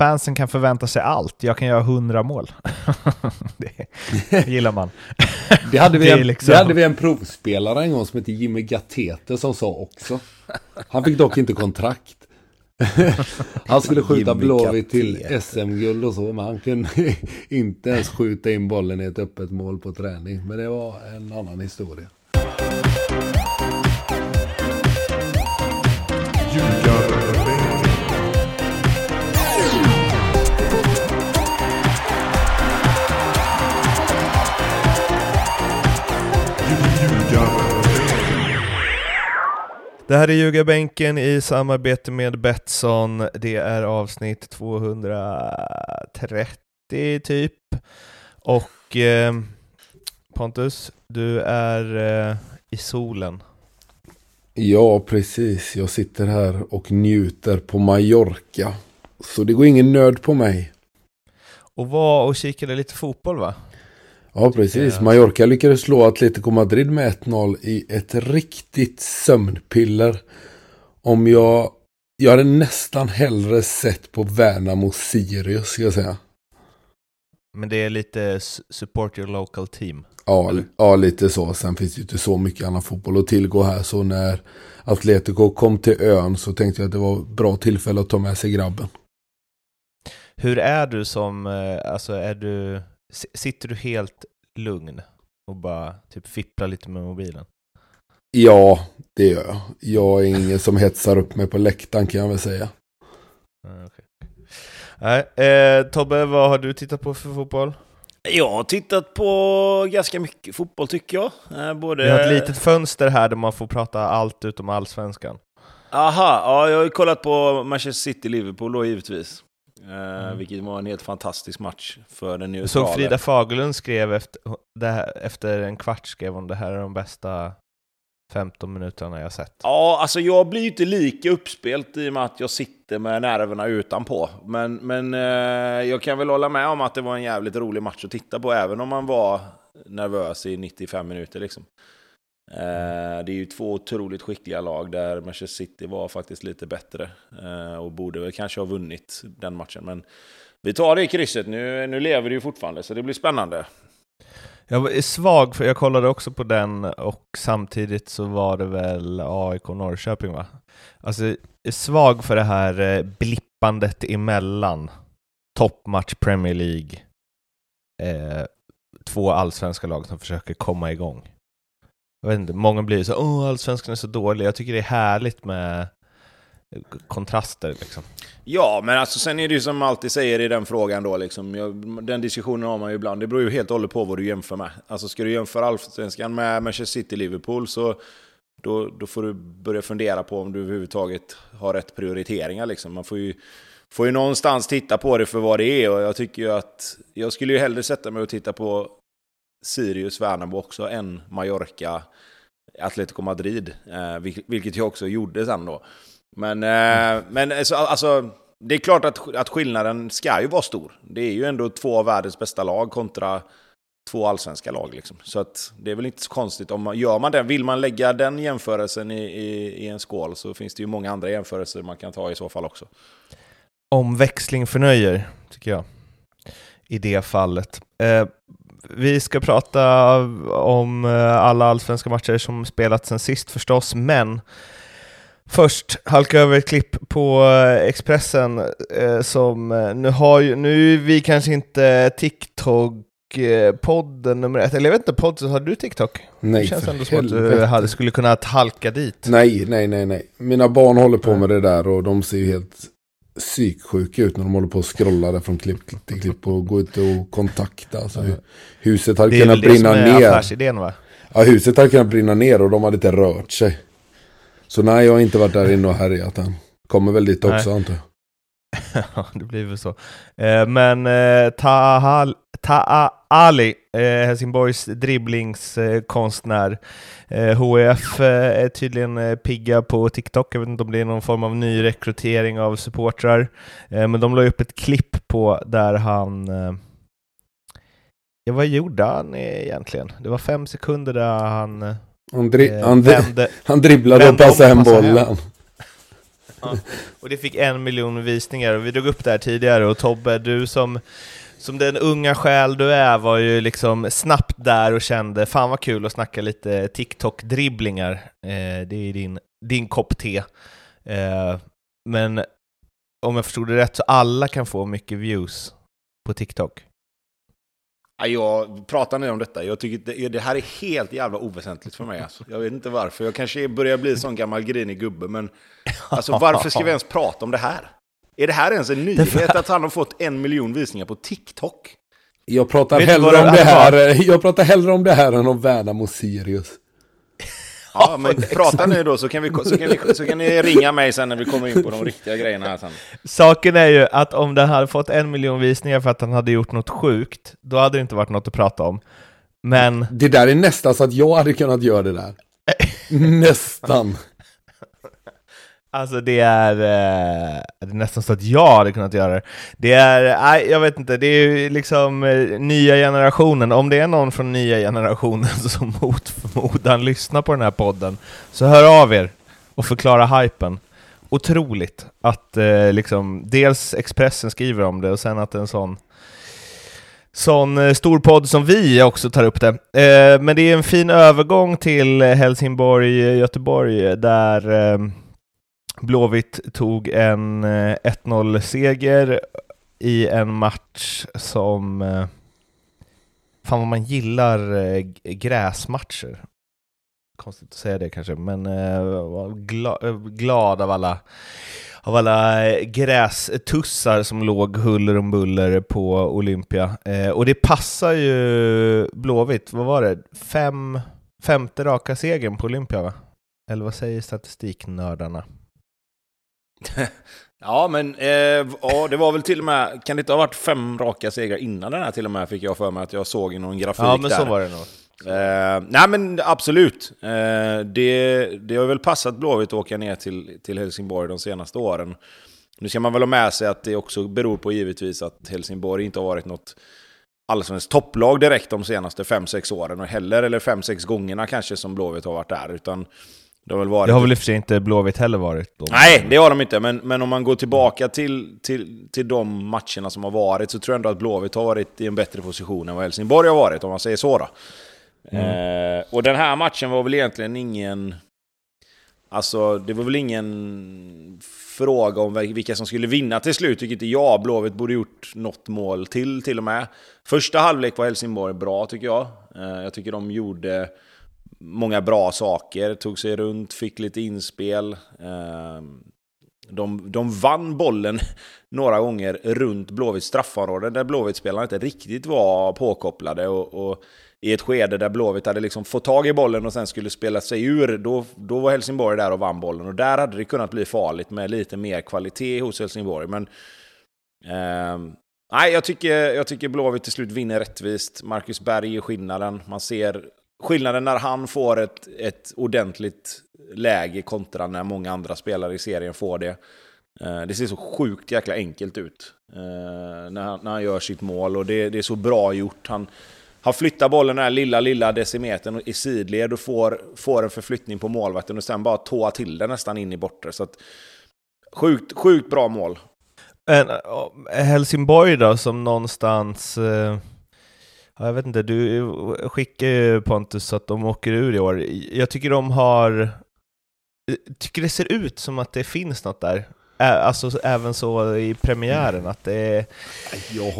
fansen kan förvänta sig allt. Jag kan göra hundra mål. det gillar man. Det hade, vi en, liksom... det hade vi en provspelare en gång som hette Jimmy Gatete som sa också. Han fick dock inte kontrakt. han skulle skjuta Blåvitt till SM-guld och så, men han kunde inte ens skjuta in bollen i ett öppet mål på träning. Men det var en annan historia. Det här är Ljugarbänken i samarbete med Betsson. Det är avsnitt 230 typ. Och eh, Pontus, du är eh, i solen. Ja, precis. Jag sitter här och njuter på Mallorca. Så det går ingen nöd på mig. Och var och kikade lite fotboll va? Ja, precis. Mallorca lyckades slå Atletico Madrid med 1-0 i ett riktigt sömnpiller. Om jag... Jag hade nästan hellre sett på Värnamo Sirius, ska jag säga. Men det är lite support your local team? Ja, ja, lite så. Sen finns det ju inte så mycket annan fotboll att tillgå här. Så när Atletico kom till ön så tänkte jag att det var ett bra tillfälle att ta med sig grabben. Hur är du som, eh, alltså är du, sitter du helt lugn och bara typ fipplar lite med mobilen? Ja, det gör jag. Jag är ingen som hetsar upp mig på läktaren kan jag väl säga. Okay. Nej, eh, Tobbe, vad har du tittat på för fotboll? Jag har tittat på ganska mycket fotboll tycker jag. Eh, både... Vi har ett litet fönster här där man får prata allt utom allsvenskan. Aha, ja, jag har ju kollat på Manchester City-Liverpool då givetvis. Eh, mm. Vilket var en helt fantastisk match för den neutrala. Så Frida Fagerlund skrev efter, här, efter en kvart skrev hon det här är de bästa 15 minuterna jag sett. Ja, alltså jag blir ju inte lika uppspelt i och med att jag sitter med nerverna utanpå. Men, men eh, jag kan väl hålla med om att det var en jävligt rolig match att titta på, även om man var nervös i 95 minuter. Liksom. Eh, det är ju två otroligt skickliga lag där Manchester City var faktiskt lite bättre eh, och borde väl kanske ha vunnit den matchen. Men vi tar det i krysset, nu, nu lever det ju fortfarande så det blir spännande. Jag är svag, för jag kollade också på den och samtidigt så var det väl AIK Norrköping va? Alltså, jag är svag för det här eh, blippandet emellan toppmatch Premier League, eh, två allsvenska lag som försöker komma igång. Jag vet inte, många blir så åh, allsvenskan är så dålig. Jag tycker det är härligt med kontraster liksom. Ja, men alltså sen är det ju som alltid säger i den frågan då, liksom, jag, den diskussionen har man ju ibland. Det beror ju helt och hållet på vad du jämför med. Alltså ska du jämföra allsvenskan med Manchester City-Liverpool så då, då får du börja fundera på om du överhuvudtaget har rätt prioriteringar. Liksom. Man får ju, får ju någonstans titta på det för vad det är och jag tycker ju att jag skulle ju hellre sätta mig och titta på Sirius Värnamo också en Mallorca Atletico Madrid, eh, vilket jag också gjorde sen då. Men, eh, men eh, alltså, det är klart att, att skillnaden ska ju vara stor. Det är ju ändå två av världens bästa lag kontra två allsvenska lag. Liksom. Så att det är väl inte så konstigt. om man Gör man den, vill man lägga den jämförelsen i, i, i en skål så finns det ju många andra jämförelser man kan ta i så fall också. Omväxling förnöjer, tycker jag, i det fallet. Eh, vi ska prata om eh, alla allsvenska matcher som spelats sen sist förstås, men Först halka över ett klipp på eh, Expressen eh, som, nu har ju, nu är vi kanske inte TikTok-podden nummer ett, eller jag vet inte, podd, har du TikTok? Nej, Det känns ändå som att du hade, skulle kunna halka dit. Nej, nej, nej, nej. Mina barn håller på med det där och de ser ju helt psyksjuka ut när de håller på och scrollar där från klipp till klipp och går ut och kontakta. Alltså, huset hade kunnat brinna ner. Det är väl det som är affärsidén va? Ja, huset hade kunnat brinna ner och de hade inte rört sig. Så nej, jag har inte varit där inne och härjat än. Kommer väl dit också antar jag. Ja, det blir väl så. Eh, men eh, Taha, Taha Ali, eh, Helsingborgs dribblingskonstnär. HF är tydligen pigga på TikTok. Jag vet inte om det är någon form av ny rekrytering av supportrar. Men de la upp ett klipp på där han... Ja, vad gjorde han egentligen? Det var fem sekunder där han han, dri eh, han, vände, han dribblade och passade hem bollen. Ja, och det fick en miljon visningar, och vi drog upp det här tidigare, och Tobbe, du som, som den unga själ du är, var ju liksom snabbt där och kände fan vad kul att snacka lite TikTok-dribblingar. Eh, det är din, din kopp te. Eh, men om jag förstod det rätt, så alla kan få mycket views på TikTok? Jag pratar nu om detta. Jag tycker det, det, här är helt jävla oväsentligt för mig. Alltså. Jag vet inte varför. Jag kanske börjar bli en sån gammal grinig gubbe, men alltså, varför ska vi ens prata om det här? Är det här ens en nyhet att han har fått en miljon visningar på TikTok? Jag pratar, hellre om det här, jag pratar hellre om det här än om Värnamo Sirius. Ja, men prata nu då så kan, vi, så, kan vi, så kan ni ringa mig sen när vi kommer in på de riktiga grejerna här sen. Saken är ju att om den hade fått en miljon visningar för att han hade gjort något sjukt, då hade det inte varit något att prata om. Men... Det där är nästan så att jag hade kunnat göra det där. nästan. Alltså det är, eh, det är nästan så att jag hade kunnat göra det. Det är, nej, jag vet inte, det är ju liksom eh, nya generationen. Om det är någon från nya generationen som mot förmodan lyssnar på den här podden, så hör av er och förklara hypen. Otroligt att eh, liksom, dels Expressen skriver om det och sen att en sån sån eh, stor podd som vi också tar upp det. Eh, men det är en fin övergång till Helsingborg-Göteborg eh, där Blåvitt tog en eh, 1-0-seger i en match som... Eh, fan vad man gillar eh, gräsmatcher. Konstigt att säga det kanske, men gla, glad av alla, av alla grästussar som låg huller om buller på Olympia. Och det passar ju Blåvitt, vad var det? Fem, femte raka segern på Olympia va? Eller vad säger statistiknördarna? ja, men eh, ja, det var väl till och med, kan det inte ha varit fem raka segrar innan den här till och med, fick jag för mig att jag såg i någon grafik Ja, men där. så var det nog. Eh, nej men absolut. Eh, det, det har väl passat Blåvitt att åka ner till, till Helsingborg de senaste åren. Nu ska man väl ha med sig att det också beror på givetvis att Helsingborg inte har varit något allsvenskt topplag direkt de senaste 5-6 åren. Och heller, eller 5-6 gångerna kanske som Blåvitt har varit där. Utan det har väl varit... Det har väl i och för sig inte Blåvitt heller varit? Då. Nej, det har de inte. Men, men om man går tillbaka till, till, till de matcherna som har varit så tror jag ändå att Blåvitt har varit i en bättre position än vad Helsingborg har varit, om man säger så då. Mm. Eh, och den här matchen var väl egentligen ingen... Alltså, det var väl ingen fråga om vilka som skulle vinna till slut, tycker inte jag. Blåvitt borde gjort något mål till, till och med. Första halvlek var Helsingborg bra, tycker jag. Eh, jag tycker de gjorde många bra saker, tog sig runt, fick lite inspel. Ehm, de, de vann bollen några gånger runt Blåvitts straffområde där Blåvittspelarna inte riktigt var påkopplade. Och, och, i ett skede där Blåvitt hade liksom fått tag i bollen och sen skulle spela sig ur, då, då var Helsingborg där och vann bollen. Och där hade det kunnat bli farligt med lite mer kvalitet hos Helsingborg. Men eh, nej, jag tycker, jag tycker Blåvitt till slut vinner rättvist. Marcus Berg är skillnaden. Man ser skillnaden när han får ett, ett ordentligt läge kontra när många andra spelare i serien får det. Eh, det ser så sjukt jäkla enkelt ut eh, när, han, när han gör sitt mål och det, det är så bra gjort. Han, han flyttar bollen den här lilla, lilla decimetern i sidled och får, får en förflyttning på målvakten och sen bara tåa till den nästan in i bortre. Så att, sjukt, sjukt bra mål. Eh, Helsingborg då, som någonstans... Eh Ja, jag vet inte, du skickar ju Pontus att de åker ur i år. Jag tycker de har... tycker det ser ut som att det finns något där. Alltså även så i premiären, att det,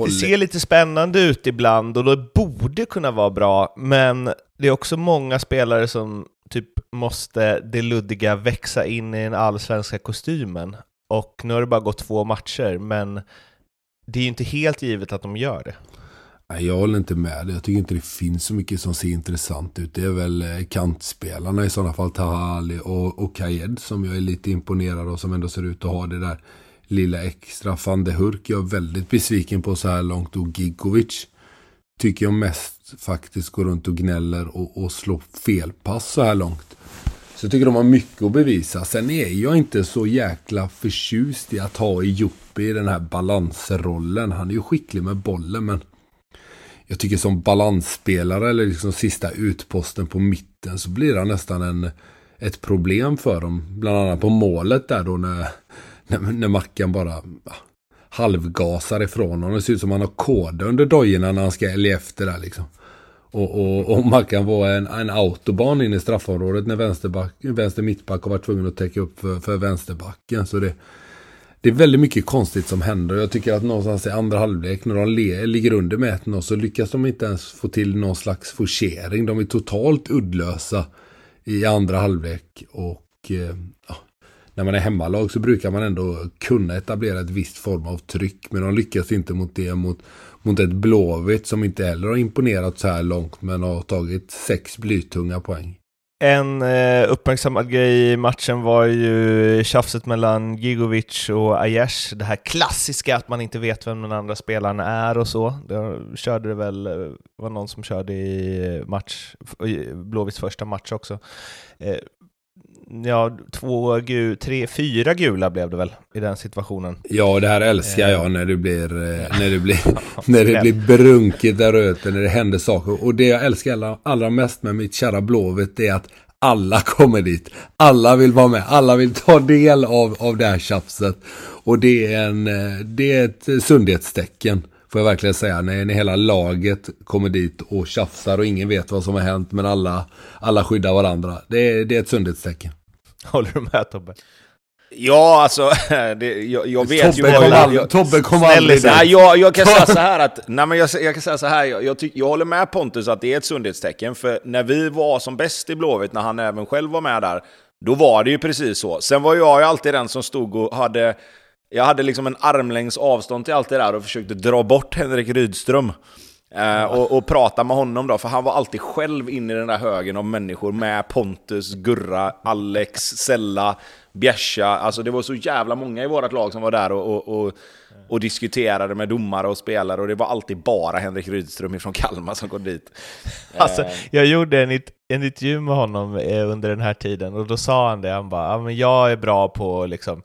det ser lite spännande ut ibland och det borde kunna vara bra, men det är också många spelare som typ måste det luddiga växa in i den allsvenska kostymen. Och nu har det bara gått två matcher, men det är ju inte helt givet att de gör det. Nej, jag håller inte med. Jag tycker inte det finns så mycket som ser intressant ut. Det är väl eh, kantspelarna i sådana fall, Tahali och, och Kayed som jag är lite imponerad av som ändå ser ut att ha det där lilla extra. Van de Hurk jag är väldigt besviken på så här långt och Gigovic tycker jag mest faktiskt går runt och gnäller och, och slår felpass så här långt. Så jag tycker de har mycket att bevisa. Sen är jag inte så jäkla förtjust i att ha Joppe i den här balansrollen. Han är ju skicklig med bollen men jag tycker som balansspelare eller liksom sista utposten på mitten så blir han nästan en, ett problem för dem. Bland annat på målet där då när, när, när Mackan bara ja, halvgasar ifrån honom. Det ser ut som han har kod under dojorna när han ska älga efter där liksom. Och, och, och Mackan var en, en autobahn in i straffområdet när vänsterback, vänster mittback har varit tvungen att täcka upp för, för vänsterbacken. Så det, det är väldigt mycket konstigt som händer. Jag tycker att någonstans i andra halvlek när de le, ligger under med 1 så lyckas de inte ens få till någon slags forcering. De är totalt uddlösa i andra halvlek. Och eh, ja, när man är hemmalag så brukar man ändå kunna etablera ett visst form av tryck. Men de lyckas inte mot det mot, mot ett Blåvitt som inte heller har imponerat så här långt men har tagit sex blytunga poäng. En eh, uppmärksammad grej i matchen var ju tjafset mellan Gigovic och Aiesh. Det här klassiska att man inte vet vem den andra spelaren är och så. Det körde det väl, eh, var någon som körde i match, Blåvitts första match också. Eh, ja, två, gu, tre, fyra gula blev det väl i den situationen. Ja, det här älskar jag eh. när det blir, när det blir, när det blir brunkigt där ute, när det händer saker. Och det jag älskar allra, allra mest med mitt kära Blåvitt är att alla kommer dit. Alla vill vara med. Alla vill ta del av, av det här tjafset. Och det är, en, det är ett sundhetstecken. Får jag verkligen säga. När, när hela laget kommer dit och tjafsar och ingen vet vad som har hänt. Men alla, alla skyddar varandra. Det är, det är ett sundhetstecken. Håller du med Tobbe? Ja, alltså, det, jag, jag vet Tobbe ju... Kom all, jag, Tobbe kom aldrig nej, jag, jag kan säga så här att... Nej, men jag, jag kan säga så här, jag, jag, tyck, jag håller med Pontus att det är ett sundhetstecken. För när vi var som bäst i Blåvitt, när han även själv var med där, då var det ju precis så. Sen var jag ju alltid den som stod och hade... Jag hade liksom en armlängds avstånd till allt det där och försökte dra bort Henrik Rydström. Uh, och, och, prata med honom då, för han var alltid själv inne i den där högen av människor med Pontus, Gurra, Alex, Sella, Bjärsa. Alltså det var så jävla många i vårt lag som var där och, och, och, och diskuterade med domare och spelare och det var alltid bara Henrik Rydström från Kalmar som kom dit. Alltså, jag gjorde en, en intervju med honom eh, under den här tiden och då sa han det, han bara ja, men jag är bra på liksom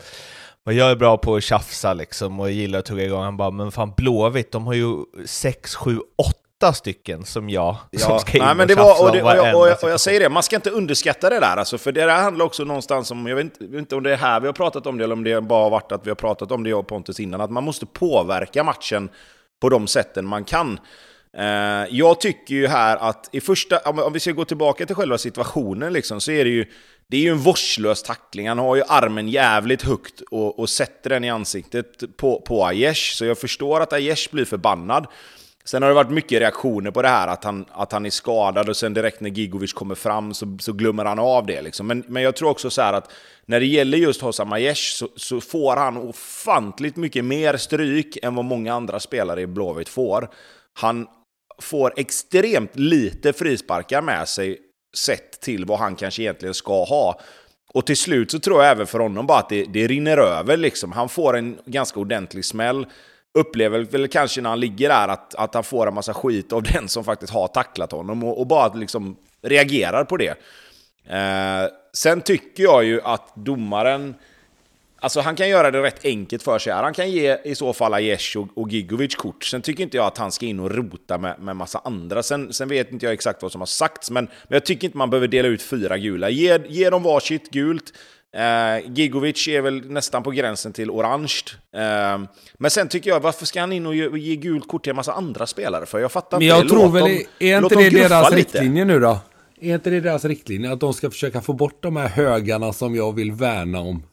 men jag är bra på att tjafsa liksom och gillar att tugga igång. Han bara, men fan Blåvitt, de har ju sex, sju, åtta stycken som jag ja. som ska in Nej, men det var, och, det, och, jag, och, jag, och, jag, säger det, man ska inte underskatta det där. Alltså, för det där handlar också någonstans om, jag vet inte, vet inte om det är här vi har pratat om det, eller om det bara har varit att vi har pratat om det jag och Pontus innan, att man måste påverka matchen på de sätten man kan. Eh, jag tycker ju här att i första, om, om vi ska gå tillbaka till själva situationen, liksom, så är det ju det är ju en vårdslös tackling. Han har ju armen jävligt högt och, och sätter den i ansiktet på, på Aiesh. Så jag förstår att Aiesh blir förbannad. Sen har det varit mycket reaktioner på det här, att han, att han är skadad och sen direkt när Gigovic kommer fram så, så glömmer han av det. Liksom. Men, men jag tror också så att när det gäller just Hossam Aiesh så, så, får han ofantligt mycket mer stryk än vad många andra spelare i Blåvitt får. Han får extremt lite frisparkar med sig sett till vad han kanske egentligen ska ha. Och till slut så tror jag även för honom bara att det, det rinner över liksom. Han får en ganska ordentlig smäll. Upplever väl kanske när han ligger där att, att han får en massa skit av den som faktiskt har tacklat honom och, och bara liksom reagerar på det. Eh, sen tycker jag ju att domaren Alltså han kan göra det rätt enkelt för sig här. Han kan ge i så fall Aiesh och, och Gigovic kort. Sen tycker inte jag att han ska in och rota med, med massa andra. Sen, sen vet inte jag exakt vad som har sagts, men, men jag tycker inte man behöver dela ut fyra gula. Ge, ge dem varsitt gult. Eh, Gigovic är väl nästan på gränsen till orange. Eh, men sen tycker jag, varför ska han in och ge, ge gult kort till en massa andra spelare för? Jag fattar men jag inte. tror väl, dem, är inte det deras riktlinje nu då? Är inte det deras riktlinje? Att de ska försöka få bort de här högarna som jag vill värna om?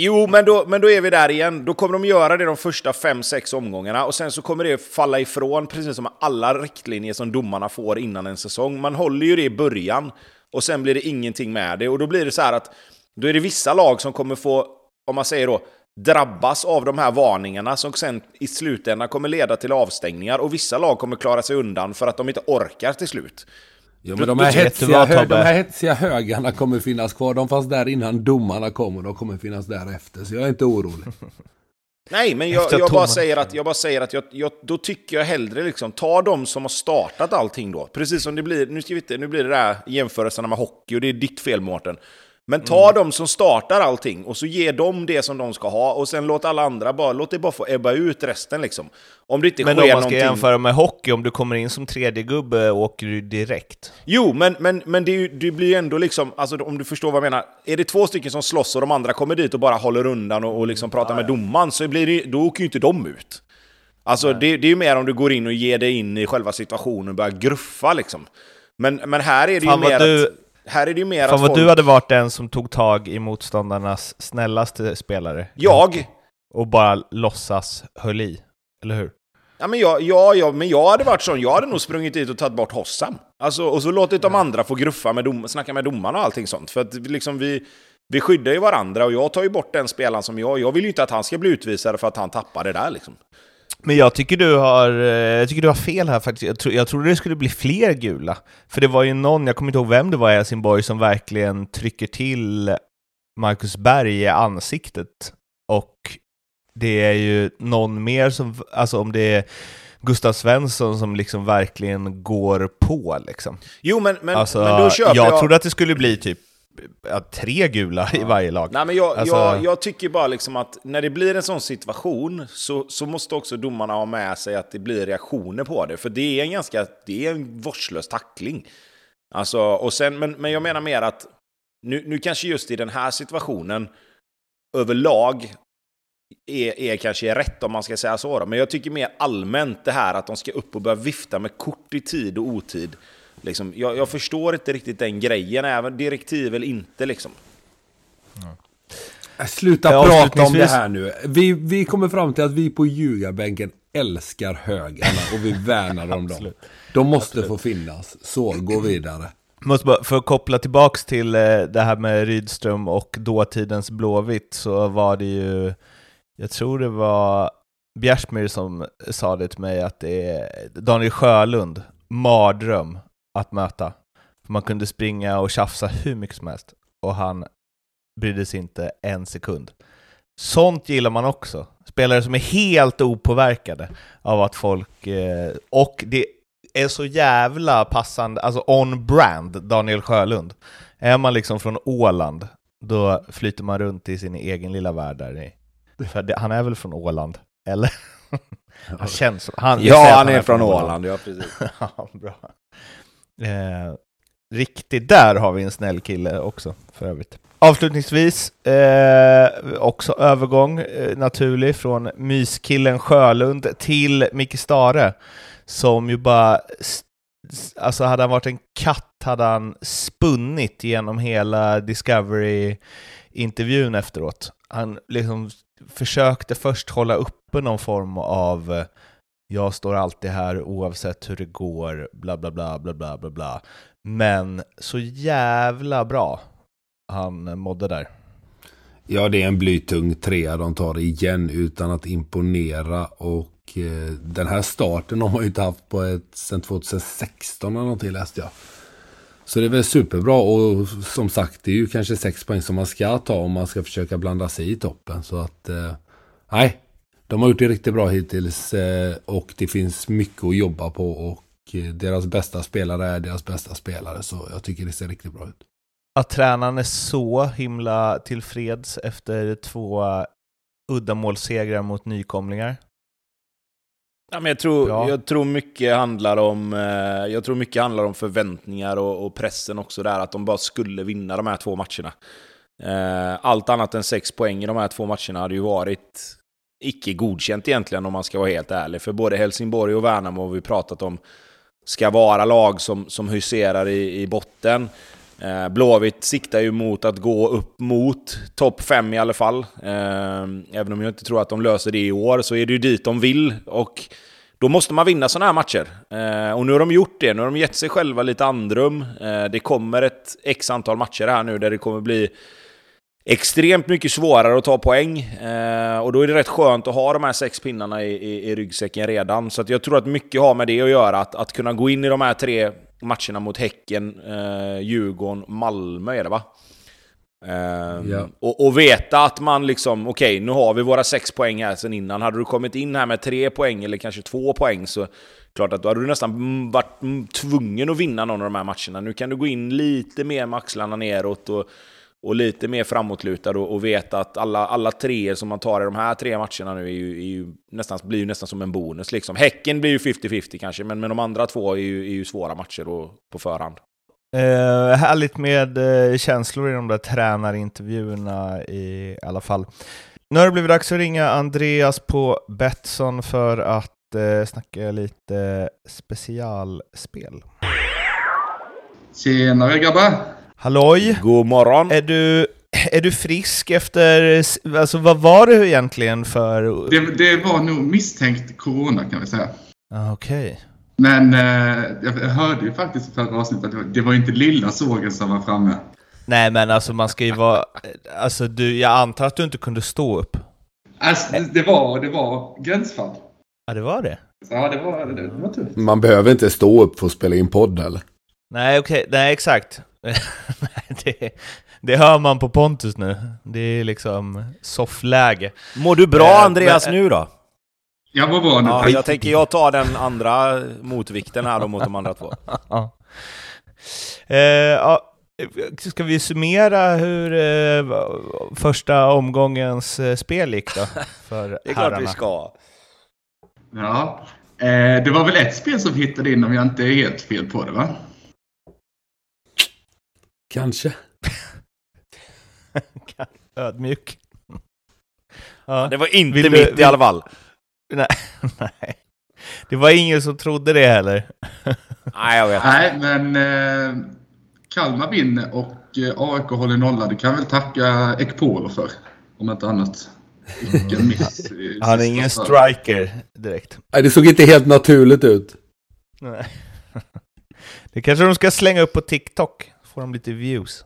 Jo, men då, men då är vi där igen. Då kommer de göra det de första fem sex omgångarna och sen så kommer det falla ifrån, precis som alla riktlinjer som domarna får innan en säsong. Man håller ju det i början och sen blir det ingenting med det. Och då blir det så här att då är det vissa lag som kommer få, om man säger då, drabbas av de här varningarna som sen i slutändan kommer leda till avstängningar och vissa lag kommer klara sig undan för att de inte orkar till slut. Jo, men de här, hetsiga, hö, de här hetsiga högarna kommer finnas kvar. De fanns där innan domarna kom och de kommer finnas där efter. Så jag är inte orolig. Nej, men jag, jag, bara säger att, jag bara säger att jag, jag, då tycker jag hellre liksom, ta de som har startat allting då. Precis som det blir, nu, ska vi inte, nu blir det där jämförelserna med hockey och det är ditt fel Mårten. Men ta mm. de som startar allting och så ge dem det som de ska ha och sen låt alla andra bara, låt det bara få ebba ut resten liksom. Om det inte men sker om man ska någonting... jämföra med hockey, om du kommer in som tredje gubbe åker du direkt. Jo, men, men, men det, det blir ju ändå liksom, alltså om du förstår vad jag menar. Är det två stycken som slåss och de andra kommer dit och bara håller undan och, och liksom pratar med domaren, så blir det, då åker ju inte de ut. Alltså det, det, är ju mer om du går in och ger dig in i själva situationen och börjar gruffa liksom. Men, men här är det Fan, ju mer du... att här är det ju mer Fan att vad folk... du hade varit den som tog tag i motståndarnas snällaste spelare. Jag? Och bara låtsas höll i, eller hur? Ja, men jag, ja, ja, men jag hade varit sån. Jag hade nog sprungit dit och tagit bort Hossam. Alltså, och så låtit de andra få gruffa med dom, snacka med domarna och allting sånt. För att liksom vi, vi skyddar ju varandra och jag tar ju bort den spelaren som jag... Jag vill ju inte att han ska bli utvisad för att han tappar det där liksom. Men jag tycker du har, eh, jag tycker du har fel här faktiskt. Jag, tro, jag trodde det skulle bli fler gula. För det var ju någon, jag kommer inte ihåg vem det var i Helsingborg, som verkligen trycker till Marcus Berg i ansiktet. Och det är ju någon mer som, alltså om det är Gustav Svensson som liksom verkligen går på liksom. Jo men, men, alltså, men då köper jag... Jag trodde att det skulle bli typ tre gula i varje lag. Nej, men jag, alltså... jag, jag, tycker bara liksom att när det blir en sån situation så, så måste också domarna ha med sig att det blir reaktioner på det. För det är en ganska, det är en vårdslös tackling. Alltså, och sen, men, men jag menar mer att nu, nu kanske just i den här situationen överlag är, är kanske rätt om man ska säga så. Då. Men jag tycker mer allmänt det här att de ska upp och börja vifta med kort i tid och otid. Liksom, jag, jag, förstår inte riktigt den grejen, även direktiv eller inte. Liksom. Ja. Sluta ja, prata om det här nu. Vi, vi kommer fram till att vi på ljugarbänken älskar högarna och vi värnar om dem. De måste Absolut. få finnas. Så, gå vidare. Måste bara, för att koppla tillbaks till eh, det här med Rydström och dåtidens Blåvitt så var det ju, jag tror det var Bjärsmyr som sa det till mig att det är Daniel Sjölund, mardröm att möta. För man kunde springa och tjafsa hur mycket som helst och han brydde sig inte en sekund. Sånt gillar man också. Spelare som är helt opåverkade av att folk... Eh, och det är så jävla passande, alltså on-brand, Daniel Sjölund. Är man liksom från Åland, då flyter man runt i sin egen lilla värld där. För det, han är väl från Åland? Eller? han känns han, Ja, han är, han är från Åland. Åland, ja precis. ja, bra. Eh, riktigt, där har vi en snäll kille också för övrigt. Avslutningsvis, eh, också övergång eh, naturlig från myskillen Sjölund till Micke Stare, som ju bara, alltså hade han varit en katt hade han spunnit genom hela Discovery-intervjun efteråt. Han liksom försökte först hålla uppe någon form av eh, jag står alltid här oavsett hur det går, bla bla bla bla bla bla bla. Men så jävla bra han mådde där. Ja, det är en blytung trea de tar igen utan att imponera och eh, den här starten har man ju inte haft på ett sen 2016 eller någonting läste jag. Så det är väl superbra och som sagt det är ju kanske sex poäng som man ska ta om man ska försöka blanda sig i toppen. Så att, eh, nej, de har gjort det riktigt bra hittills eh, och det finns mycket att jobba på och eh, deras bästa spelare är deras bästa spelare så jag tycker det ser riktigt bra ut. Att tränaren är så himla tillfreds efter två uddamålssegrar mot nykomlingar. Ja, men jag, tror, jag tror mycket handlar om eh, Jag tror mycket handlar om förväntningar och, och, pressen också där, att de bara skulle vinna de här två matcherna. Allt annat än sex poäng i de här två matcherna hade ju varit icke godkänt egentligen om man ska vara helt ärlig. För både Helsingborg och Värnamo har vi pratat om ska vara lag som, som huserar i, i botten. Eh, Blåvitt siktar ju mot att gå upp mot topp 5 i alla fall. Eh, även om jag inte tror att de löser det i år så är det ju dit de vill. Och då måste man vinna sådana här matcher. Eh, och nu har de gjort det. Nu har de gett sig själva lite andrum. Eh, det kommer ett x antal matcher här nu där det kommer bli extremt mycket svårare att ta poäng. Eh, och då är det rätt skönt att ha de här sex pinnarna i, i, i ryggsäcken redan. Så jag tror att mycket har med det att göra. Att, att kunna gå in i de här tre matcherna mot Häcken, eh, Djurgården, Malmö är det va? Eh, ja. och, och, veta att man liksom, okej, okay, nu har vi våra sex poäng här sen innan. Hade du kommit in här med tre poäng eller kanske två poäng så klart att då hade du nästan varit tvungen att vinna någon av de här matcherna. Nu kan du gå in lite mer med axlarna neråt och och lite mer framåtlutad och, och veta att alla, alla tre som man tar i de här tre matcherna nu är ju, är ju nästan, blir ju nästan som en bonus. Liksom. Häcken blir ju 50-50 kanske, men, men de andra två är ju, är ju svåra matcher då, på förhand. Eh, härligt med eh, känslor i de där tränarintervjuerna i alla fall. Nu har det blivit dags att ringa Andreas på Betsson för att eh, snacka lite specialspel. Tjenare grabbar! Halloj! God morgon! Är du, är du frisk efter... Alltså vad var det egentligen för... Det, det var nog misstänkt corona kan vi säga. Okej. Okay. Men eh, jag hörde ju faktiskt i förra avsnittet att det var inte lilla sågen som var framme. Nej men alltså man ska ju vara... Alltså du, jag antar att du inte kunde stå upp? Alltså det, det var, det var gränsfall. Ja det var det? Ja det var, det, det var tufft. Man behöver inte stå upp för att spela in podd eller? Nej okej, okay. nej exakt. det, det hör man på Pontus nu. Det är liksom soffläge. Mår du bra eh, Andreas men, nu då? Jag mår bra nu. Ja, jag tänker jag tar den andra motvikten här då mot de andra två. eh, ja, ska vi summera hur eh, första omgångens eh, spel gick då? För det är klart herrarna? vi ska. Ja, eh, det var väl ett spel som hittade in om jag inte är helt fel på det va? Kanske. Ödmjuk. Ja. Det var inte vill mitt du, i alla fall. Nej, nej. Det var ingen som trodde det heller. nej, jag vet. Nej, men eh, Kalmar vinner och eh, AIK håller nolla. Det kan väl tacka Ekpolo för, om inte annat. Mm. Miss, Han är ingen striker direkt. Nej, det såg inte helt naturligt ut. Nej. Det kanske de ska slänga upp på TikTok får de lite views.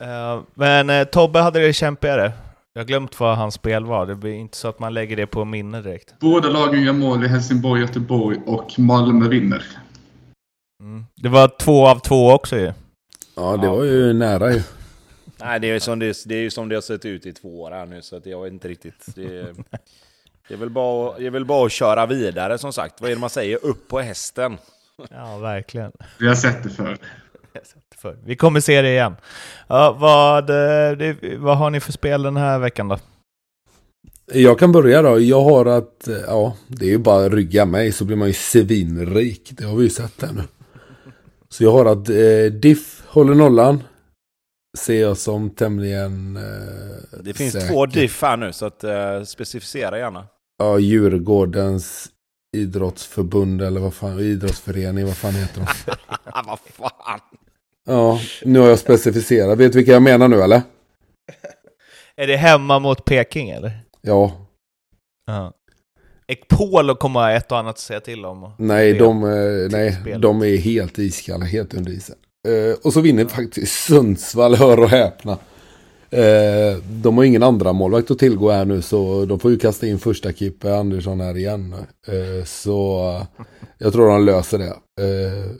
uh, men uh, Tobbe hade det kämpigare. Jag har glömt vad hans spel var. Det blir inte så att man lägger det på minne direkt. Båda lagen gör mål i Helsingborg, Göteborg och Malmö vinner. Mm. Det var två av två också ju. Ja, det var ju nära ju. Nej, det är, som det, det är ju som det har sett ut i två år här nu, så att jag vet inte riktigt. Det är, det är, väl bara, det är väl bara att köra vidare som sagt. Vad är det man säger? Upp på hästen. Ja, verkligen. Vi har sett det förr. För. Vi kommer se det igen. Ja, vad, eh, det, vad har ni för spel den här veckan då? Jag kan börja då. Jag har att, eh, ja, det är ju bara att rygga mig så blir man ju svinrik. Det har vi ju sett här nu. Så jag har att eh, Diff håller nollan. Ser jag som tämligen eh, Det finns säker. två Diff här nu så att eh, specificera gärna. Ja, Djurgårdens idrottsförbund eller vad fan, idrottsförening, vad fan heter de? vad fan? Ja, nu har jag specificerat. Vet du vilka jag menar nu eller? Är det hemma mot Peking eller? Ja. Ja. Ekpolo kommer ha ett och annat att säga till om. Nej, de, eh, nej de är helt iskalla, helt under isen. Uh, och så vinner faktiskt Sundsvall, hör och häpna. Uh, de har ingen andra målvakt att tillgå här nu så de får ju kasta in första keeper Andersson här igen. Uh, så jag tror de löser det.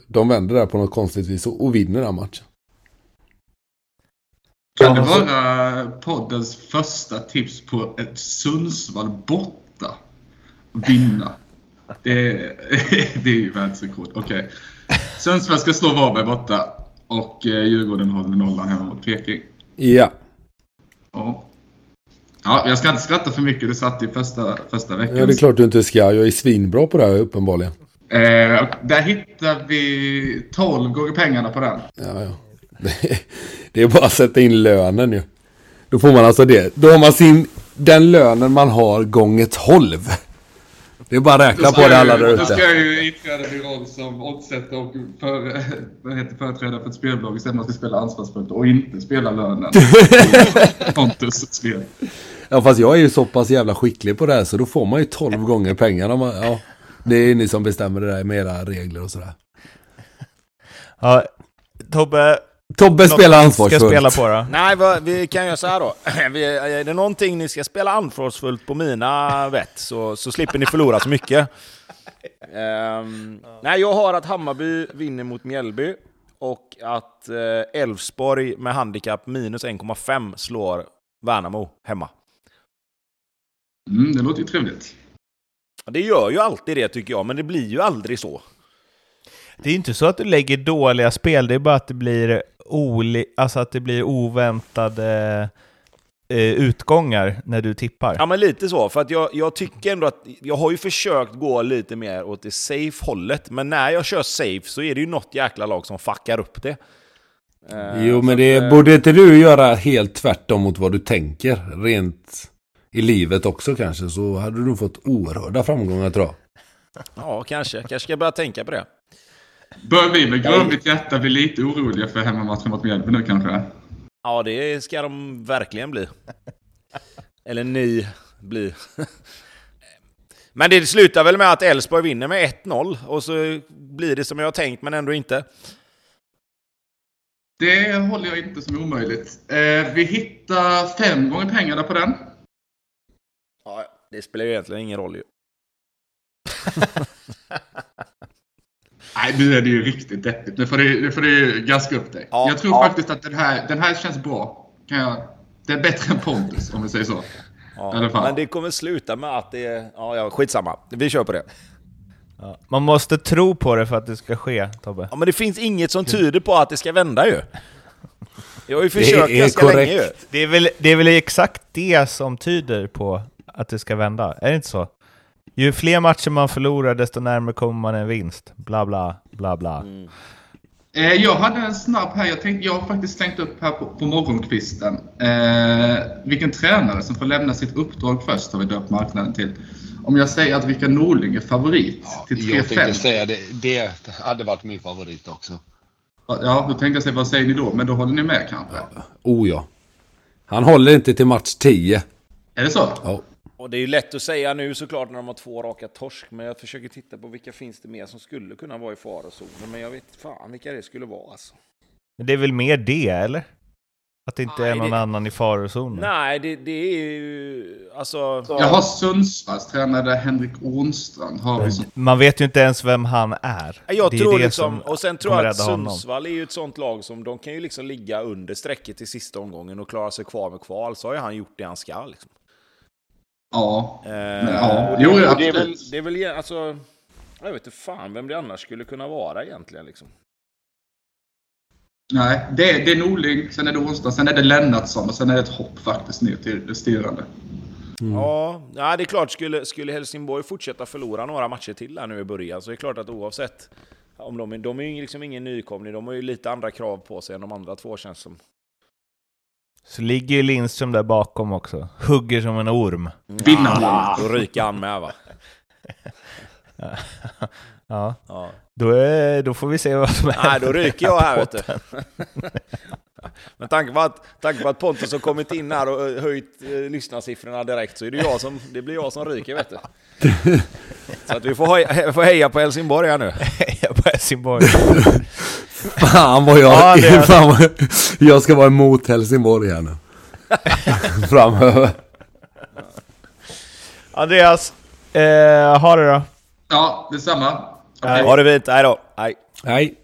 de vänder där på något konstigt vis och, och vinner den matchen. Kan det vara poddens första tips på ett Sundsvall borta? Vinna. Det, det är ju världsrekord. Okej. Okay. Sundsvall ska slå Varberg borta och eh, Djurgården håller nollan hemma mot Peking. Ja. Ja. Ja, jag ska inte skratta för mycket. Det satt i första, första veckan. Ja, det är klart du inte ska. Jag är svinbra på det här uppenbarligen. Eh, där hittar vi 12 gånger pengarna på den. Ja, ja. Det är bara att sätta in lönen ju. Då får man alltså det. Då har man sin, den lönen man har gånger 12. Det är bara att räkna på det alla där ute. Då ska jag ju inträda min roll som oddsättare och för, vad heter, företrädare för ett spelbolag istället för att spela ansvarsfullt och inte spela lönen. Pontus spel. Ja fast jag är ju så pass jävla skicklig på det här så då får man ju 12 gånger pengarna. Man, ja, det är ni som bestämmer det där med era regler och sådär. Ja, Tobbe, Tobbe spelar ansvarsfullt. ska spela på då? Nej, vi kan göra så här då. är det någonting ni ska spela ansvarsfullt på mina vett så, så slipper ni förlora så mycket. Um, nej, jag har att Hammarby vinner mot Mjällby och att eh, Elfsborg med handikapp minus 1,5 slår Värnamo hemma. Mm, det låter ju trevligt. Det gör ju alltid det tycker jag, men det blir ju aldrig så. Det är inte så att du lägger dåliga spel, det är bara att det blir oli alltså att det blir oväntade eh, utgångar när du tippar. Ja men lite så, för att jag, jag tycker ändå att jag har ju försökt gå lite mer åt det safe-hållet, men när jag kör safe så är det ju något jäkla lag som fuckar upp det. Eh, jo men det att, borde inte du göra helt tvärtom mot vad du tänker, rent i livet också kanske, så hade du fått oerhörda framgångar tror jag. Ja, kanske. Kanske ska jag börja tänka på det. Bör vi med grumligt hjärta bli lite oroliga för hemmamatchen mot Mjällby nu kanske? Ja, det ska de verkligen bli. Eller ni bli. Men det slutar väl med att Elfsborg vinner med 1-0 och så blir det som jag har tänkt men ändå inte. Det håller jag inte som omöjligt. Eh, vi hittar fem gånger pengarna på den. Ja, det spelar ju egentligen ingen roll ju. Nej, nu är det ju riktigt deppigt. Nu får du, nu får du gaska upp dig. Ja, jag tror ja. faktiskt att den här, den här känns bra. Kan jag, det är bättre än Pontus, om vi säger så. Ja, men det kommer sluta med att det är... Ja, ja, skitsamma. Vi kör på det. Ja. Man måste tro på det för att det ska ske, Tobbe. Ja, men det finns inget som tyder på att det ska vända ju. Jag har ju försökt ganska korrekt. länge ju. Det är, väl, det är väl exakt det som tyder på att det ska vända? Är det inte så? Ju fler matcher man förlorar, desto närmare kommer man en vinst. Bla, bla, bla, bla. Mm. Eh, jag hade en snabb här. Jag, tänkte, jag har faktiskt slängt upp här på, på morgonkvisten. Eh, vilken tränare som får lämna sitt uppdrag först har vi döpt marknaden till. Om jag säger att Rickard Norling är favorit ja, till 3-5. Jag tänkte säga det. Det hade varit min favorit också. Ja, då tänkte jag säga, vad säger ni då? Men då håller ni med kanske? Ja. Oh ja. Han håller inte till match 10. Är det så? Ja. Och det är ju lätt att säga nu såklart när de har två raka torsk, men jag försöker titta på vilka finns det mer som skulle kunna vara i farozonen, men jag vet fan vilka det skulle vara alltså. Men det är väl mer det, eller? Att det inte Nej, är någon det... annan i farozonen? Nej, det, det är ju... Alltså... Jag har Sundsvalls tränare Henrik Ornstrand. Har vi som... Man vet ju inte ens vem han är. Jag det tror är liksom... Och sen tror jag att Sundsvall är ju ett sånt lag som de kan ju liksom ligga under strecket i sista omgången och klara sig kvar med kval. Så har ju han gjort det han ska liksom. Ja. Eh, ja. Jo, det, det, är väl, det är väl alltså... Jag vet inte fan vem det annars skulle kunna vara egentligen. Liksom. Nej, det är, det är Norling, sen är det Ånstad, sen är det Lennartsson och sen är det ett hopp faktiskt ner till det styrande. Mm. Ja, ja, det är klart, skulle, skulle Helsingborg fortsätta förlora några matcher till här nu i början så är det klart att oavsett om de, de är ju liksom ingen nykomling, de har ju lite andra krav på sig än de andra två känns som. Så ligger ju Lindström där bakom också. Hugger som en orm. Ah, då ryker han med va? ja. ja. Då, är, då får vi se vad som händer. Nej, då ryker jag här vet du. Men tanke på, att, tanke på att Pontus har kommit in här och höjt eh, lyssnarsiffrorna direkt så är det, jag som, det blir jag som ryker vet du. Så att vi får, heja, får heja på Helsingborg här nu. Heja på Helsingborg. Fan vad jag... Ja, det fan vad, jag ska vara emot Helsingborg här nu. Framöver. Andreas, eh, ha det då. Ja, detsamma. Okay. Ha det fint, hej då. Hej. Hej.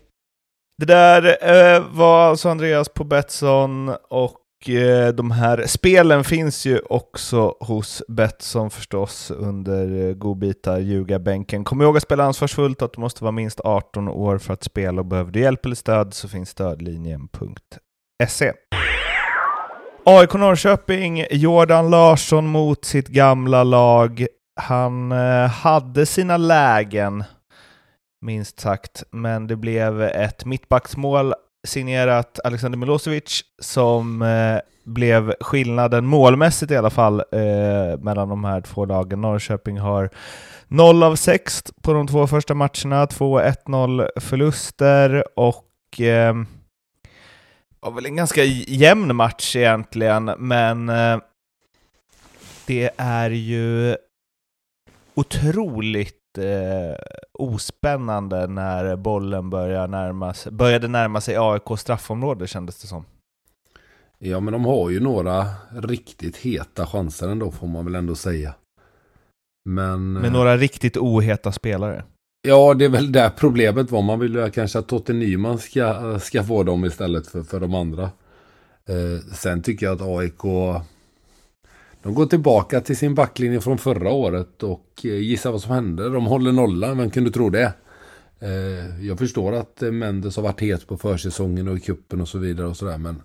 Det där eh, var alltså Andreas på Betsson och Eh, de här spelen finns ju också hos Betsson förstås under eh, godbitar, ljuga, bänken. Kom ihåg att spela ansvarsfullt och att du måste vara minst 18 år för att spela och behöver du hjälp eller stöd så finns stödlinjen.se. AIK Norrköping, Jordan Larsson mot sitt gamla lag. Han eh, hade sina lägen minst sagt. Men det blev ett mittbacksmål signerat Alexander Milosevic som eh, blev skillnaden målmässigt i alla fall eh, mellan de här två lagen. Norrköping har 0 av 6 på de två första matcherna, 2-1-0 förluster och eh, var väl en ganska jämn match egentligen, men eh, det är ju otroligt eh, ospännande när bollen börjar närma sig, började närma sig AIK straffområde kändes det som. Ja, men de har ju några riktigt heta chanser ändå får man väl ändå säga. Men... Med några riktigt oheta spelare. Ja, det är väl där problemet var. Man vill ju kanske att Totte Nyman ska, ska få dem istället för, för de andra. Eh, sen tycker jag att AIK de går tillbaka till sin backlinje från förra året och eh, gissa vad som hände. De håller nollan, vem kunde tro det? Eh, jag förstår att eh, Mendes har varit het på försäsongen och i kuppen och så vidare och sådär. Men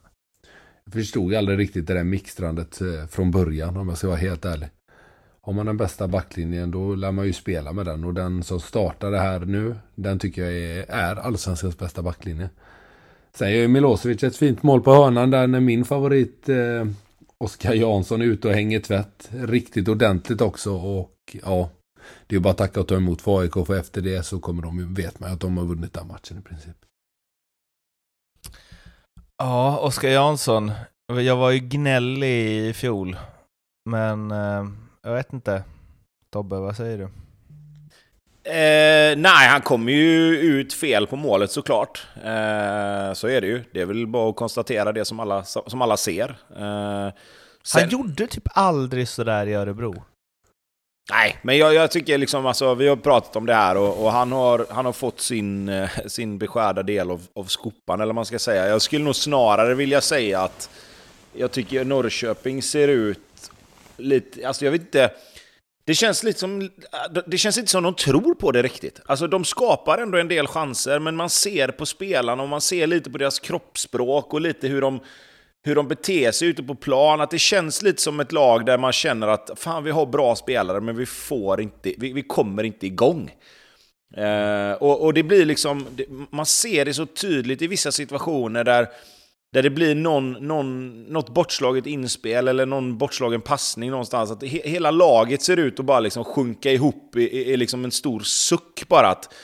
jag förstod aldrig riktigt det där mixtrandet från början om jag ska vara helt ärlig. Har man den bästa backlinjen då lär man ju spela med den. Och den som startar det här nu, den tycker jag är, är allsvenskans bästa backlinje. Sen gör ju Milosevic ett fint mål på hörnan där när min favorit eh, Oskar Jansson är ute och hänger tvätt. Riktigt ordentligt också och ja, det är bara att tacka och ta emot för AIK för efter det så kommer de, vet man att de har vunnit den matchen i princip. Ja, Oskar Jansson. Jag var ju gnällig i fjol. Men eh, jag vet inte. Tobbe, vad säger du? Eh, nej, han kommer ju ut fel på målet såklart. Eh, så är det ju. Det är väl bara att konstatera det som alla, som alla ser. Eh, sen... Han gjorde typ aldrig sådär i Örebro. Nej, men jag, jag, tycker liksom, alltså, vi har pratat om det här och, och han, har, han har fått sin, eh, sin beskärda del av, av skopan, eller vad man ska säga. Jag skulle nog snarare vilja säga att jag tycker Norrköping ser ut lite, alltså jag vet inte, det känns lite som, äh, det känns inte som de tror på det riktigt. Alltså de skapar ändå en del chanser, men man ser på spelarna och man ser lite på deras kroppsspråk och lite hur de hur de beter sig ute på plan, att det känns lite som ett lag där man känner att fan vi har bra spelare men vi får inte, vi, vi kommer inte igång. Eh, och, och det blir liksom, man ser det så tydligt i vissa situationer där, där det blir någon, någon, något bortslaget inspel eller någon bortslagen passning någonstans. Att he, hela laget ser ut att bara liksom sjunka ihop i, i, i liksom en stor suck bara. att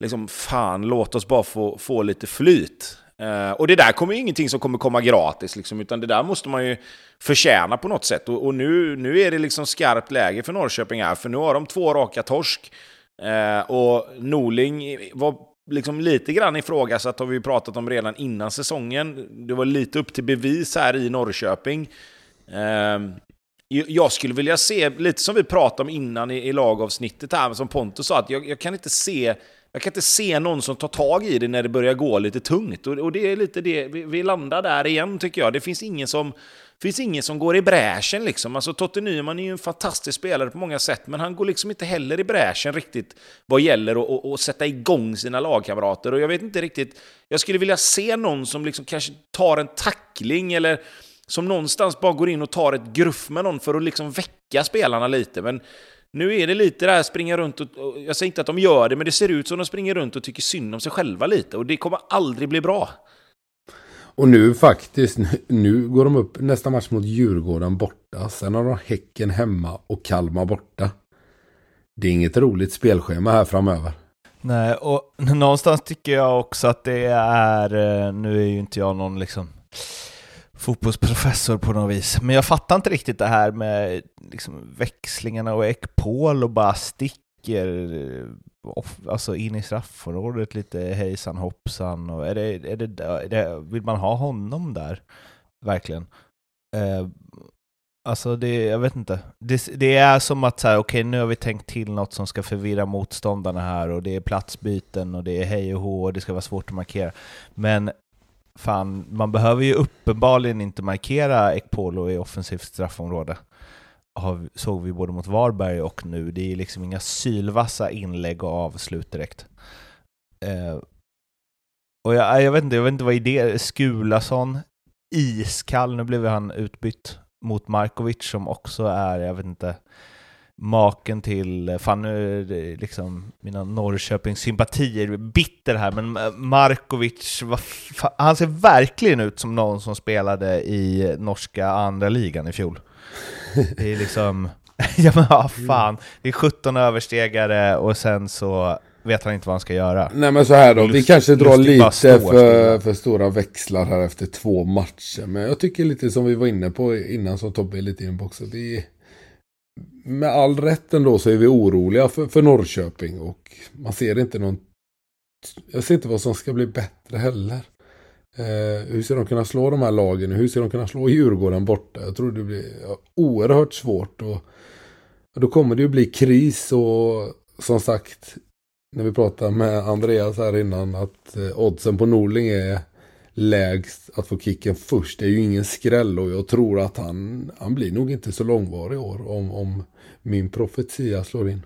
liksom, Fan, låt oss bara få, få lite flyt. Uh, och det där kommer ju ingenting som kommer komma gratis, liksom, utan det där måste man ju förtjäna på något sätt. Och, och, nu, nu är det liksom skarpt läge för Norrköping här, för nu har de två raka torsk. Uh, och Norling var liksom lite grann ifrågasatt, har vi pratat om redan innan säsongen. Det var lite upp till bevis här i Norrköping. Ehm, jag skulle vilja se, lite som vi pratade om innan i, lagavsnittet här, som Pontus sa, att jag, jag kan inte se jag kan inte se någon som tar tag i det när det börjar gå lite tungt. Och, det är lite det, vi, landar där igen tycker jag. Det finns ingen som, finns ingen som går i bräschen liksom. Alltså Totte Nyman är ju en fantastisk spelare på många sätt, men han går liksom inte heller i bräschen riktigt vad gäller att, att sätta igång sina lagkamrater. Och jag vet inte riktigt, jag skulle vilja se någon som liksom kanske tar en tackling eller som någonstans bara går in och tar ett gruff med någon för att liksom väcka spelarna lite. Men nu är det lite det här springa runt och, jag säger inte att de gör det, men det ser ut som de springer runt och tycker synd om sig själva lite och det kommer aldrig bli bra. Och nu faktiskt, nu går de upp nästa match mot Djurgården borta. Sen har de Häcken hemma och Kalmar borta. Det är inget roligt spelschema här framöver. Nej, och någonstans tycker jag också att det är, eh, nu är ju inte jag någon liksom fotbollsprofessor på något vis. Men jag fattar inte riktigt det här med liksom växlingarna och Ekpol och bara sticker eh, alltså in i straffområdet lite hejsan hoppsan. Och är det, är det, är det, vill man ha honom där? Verkligen. Eh, alltså det, jag vet inte. Det, det är som att så okej okay, nu har vi tänkt till något som ska förvirra motståndarna här och det är platsbyten och det är hej och hå och det ska vara svårt att markera. Men fan, man behöver ju uppenbarligen inte markera Ekpolo i offensivt straffområde. Har, såg vi både mot Varberg och nu. Det är liksom inga sylvassa inlägg och avslut direkt. Eh, och jag, jag, vet inte, jag vet inte vad idé Skulason, iskall, nu blev han utbytt mot Markovic som också är, jag vet inte, maken till, fan nu är det liksom mina Norrköpings-sympatier bitter här, men Markovic, han ser verkligen ut som någon som spelade i norska andra ligan i fjol. Det är liksom, ja men vad fan, det är 17 överstegare och sen så vet han inte vad han ska göra. Nej men så här då, Lust, vi kanske drar lite för, för stora växlar här efter två matcher. Men jag tycker lite som vi var inne på innan, som Tobbe är lite inne på också. Är, med all rätt ändå så är vi oroliga för, för Norrköping och man ser inte någon... Jag ser inte vad som ska bli bättre heller. Eh, hur ska de kunna slå de här lagen? Hur ska de kunna slå Djurgården borta? Jag tror det blir oerhört svårt. Och, och då kommer det ju bli kris och som sagt, när vi pratade med Andreas här innan, att eh, oddsen på Norling är lägst att få kicken först. Det är ju ingen skräll och jag tror att han, han blir nog inte så långvarig i år om, om min profetia slår in.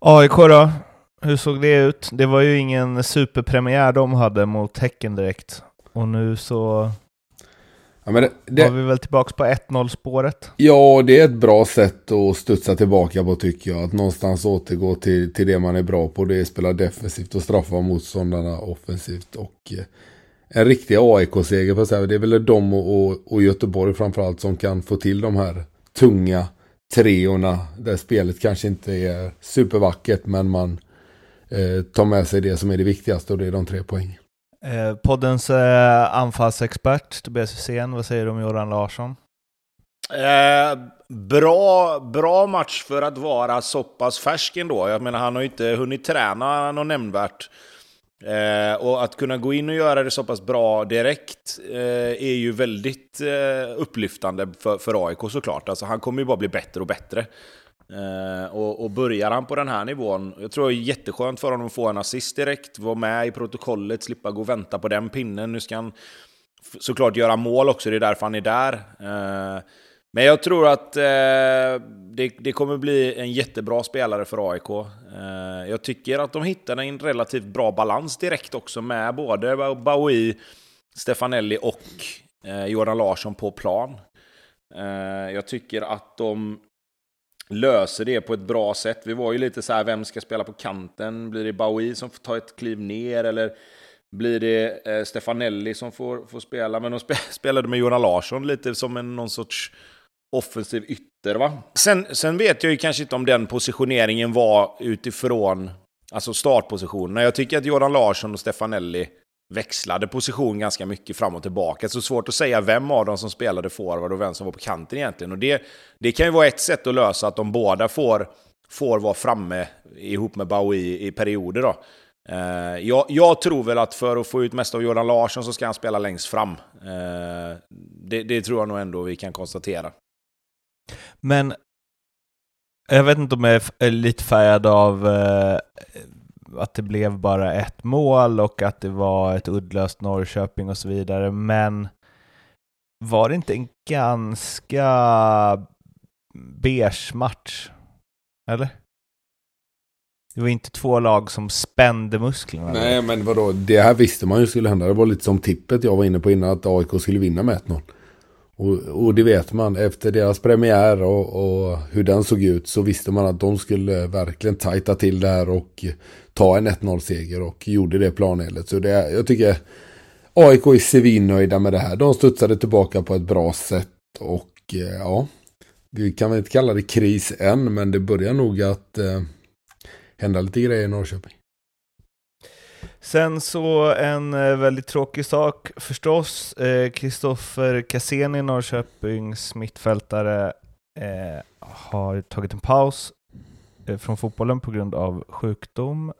AIK då? hur såg det ut? Det var ju ingen superpremiär de hade mot Häcken direkt. Och nu så ja, det, det... var vi väl tillbaka på 1-0 spåret. Ja, det är ett bra sätt att studsa tillbaka på tycker jag. Att någonstans återgå till, till det man är bra på. Det är att spela defensivt och straffa motståndarna offensivt. Och eh, en riktig AIK-seger på så Det är väl de och, och, och Göteborg framförallt som kan få till de här tunga treorna. Där spelet kanske inte är supervackert men man eh, tar med sig det som är det viktigaste och det är de tre poängen. Eh, poddens eh, anfallsexpert Tobias Hysén, vad säger du om Göran Larsson? Eh, bra, bra match för att vara så pass färsk ändå. Jag menar, han har ju inte hunnit träna något nämnvärt. Eh, och att kunna gå in och göra det så pass bra direkt eh, är ju väldigt eh, upplyftande för, för AIK såklart. Alltså, han kommer ju bara bli bättre och bättre. Eh, och, och börjar han på den här nivån, jag tror det är jätteskönt för honom att få en assist direkt, vara med i protokollet, slippa gå och vänta på den pinnen. Nu ska han såklart göra mål också, det är därför han är där. Eh, men jag tror att eh, det, det, kommer bli en jättebra spelare för AIK. Eh, jag tycker att de hittar en relativt bra balans direkt också med både Bowie, Stefanelli och eh, Jordan Larsson på plan. Eh, jag tycker att de löser det på ett bra sätt. Vi var ju lite så här, vem ska spela på kanten? Blir det Bowie som får ta ett kliv ner eller blir det eh, Stefanelli som får, får spela? Men de spelade med Jonas Larsson lite som en någon sorts offensiv ytter. Va? Sen, sen vet jag ju kanske inte om den positioneringen var utifrån alltså startpositionerna. Jag tycker att Jordan Larsson och Stefanelli växlade position ganska mycket fram och tillbaka. Så svårt att säga vem av dem som spelade forward och vem som var på kanten egentligen. Och det, det kan ju vara ett sätt att lösa att de båda får, får vara framme ihop med Bowie i perioder. Då. Uh, jag, jag, tror väl att för att få ut mest av Jordan Larsson så ska han spela längst fram. Uh, det, det, tror jag nog ändå vi kan konstatera. Men jag vet inte om jag är lite färgad av uh, att det blev bara ett mål och att det var ett uddlöst Norrköping och så vidare, men var det inte en ganska beige match? Eller? Det var inte två lag som spände musklerna. Nej, men vadå? Det här visste man ju skulle hända. Det var lite som tippet jag var inne på innan, att AIK skulle vinna med 1-0. Och, och det vet man, efter deras premiär och, och, hur den såg ut så visste man att de skulle verkligen tajta till det här och ta en 1-0-seger och gjorde det planenligt. Så det, jag tycker AIK är svinnöjda med det här. De studsade tillbaka på ett bra sätt och eh, ja, vi kan väl inte kalla det kris än, men det börjar nog att eh, hända lite grejer i Norrköping. Sen så en eh, väldigt tråkig sak förstås. Kristoffer eh, Cassini, Norrköpings mittfältare, eh, har tagit en paus Eh, från fotbollen på grund av sjukdom.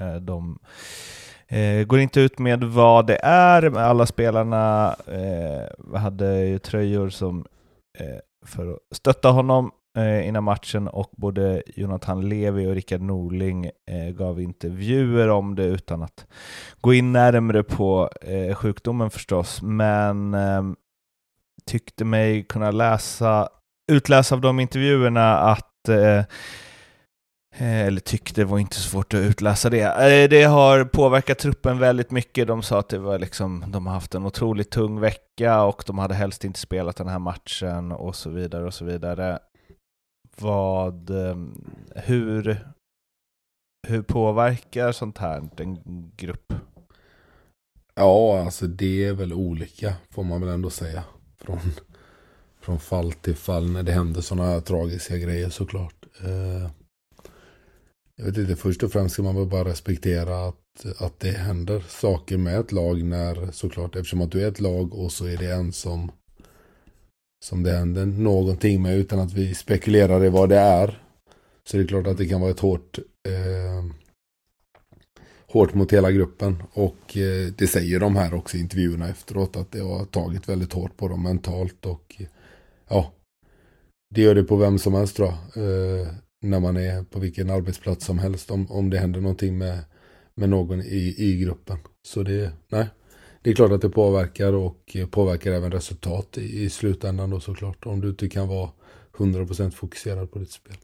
Eh, de eh, går inte ut med vad det är. Alla spelarna eh, hade ju tröjor som för att stötta honom Eh, innan matchen och både Jonathan Levi och Rickard Norling eh, gav intervjuer om det utan att gå in närmre på eh, sjukdomen förstås. Men ehm, tyckte mig kunna läsa, utläsa av de intervjuerna att Eh, eller tyckte, det var inte svårt att utläsa det. Det har påverkat truppen väldigt mycket. De sa att det var liksom, de har haft en otroligt tung vecka och de hade helst inte spelat den här matchen och så vidare och så vidare. Vad, ehm, hur, hur påverkar sånt här en grupp? Ja, alltså det är väl olika får man väl ändå säga. Från, från fall till fall när det händer sådana här tragiska grejer såklart. Eh, jag vet inte, först och främst ska man väl bara respektera att, att det händer saker med ett lag när såklart eftersom att du är ett lag och så är det en som som det händer någonting med utan att vi spekulerar i vad det är. Så det är klart att det kan vara ett hårt eh, hårt mot hela gruppen. Och eh, det säger de här också i intervjuerna efteråt att det har tagit väldigt hårt på dem mentalt och ja, det gör det på vem som helst tror jag. Eh, när man är på vilken arbetsplats som helst om, om det händer någonting med, med någon i, i gruppen. Så det, nej, det är klart att det påverkar och påverkar även resultat i, i slutändan då såklart. Om du inte kan vara 100% fokuserad på ditt spel.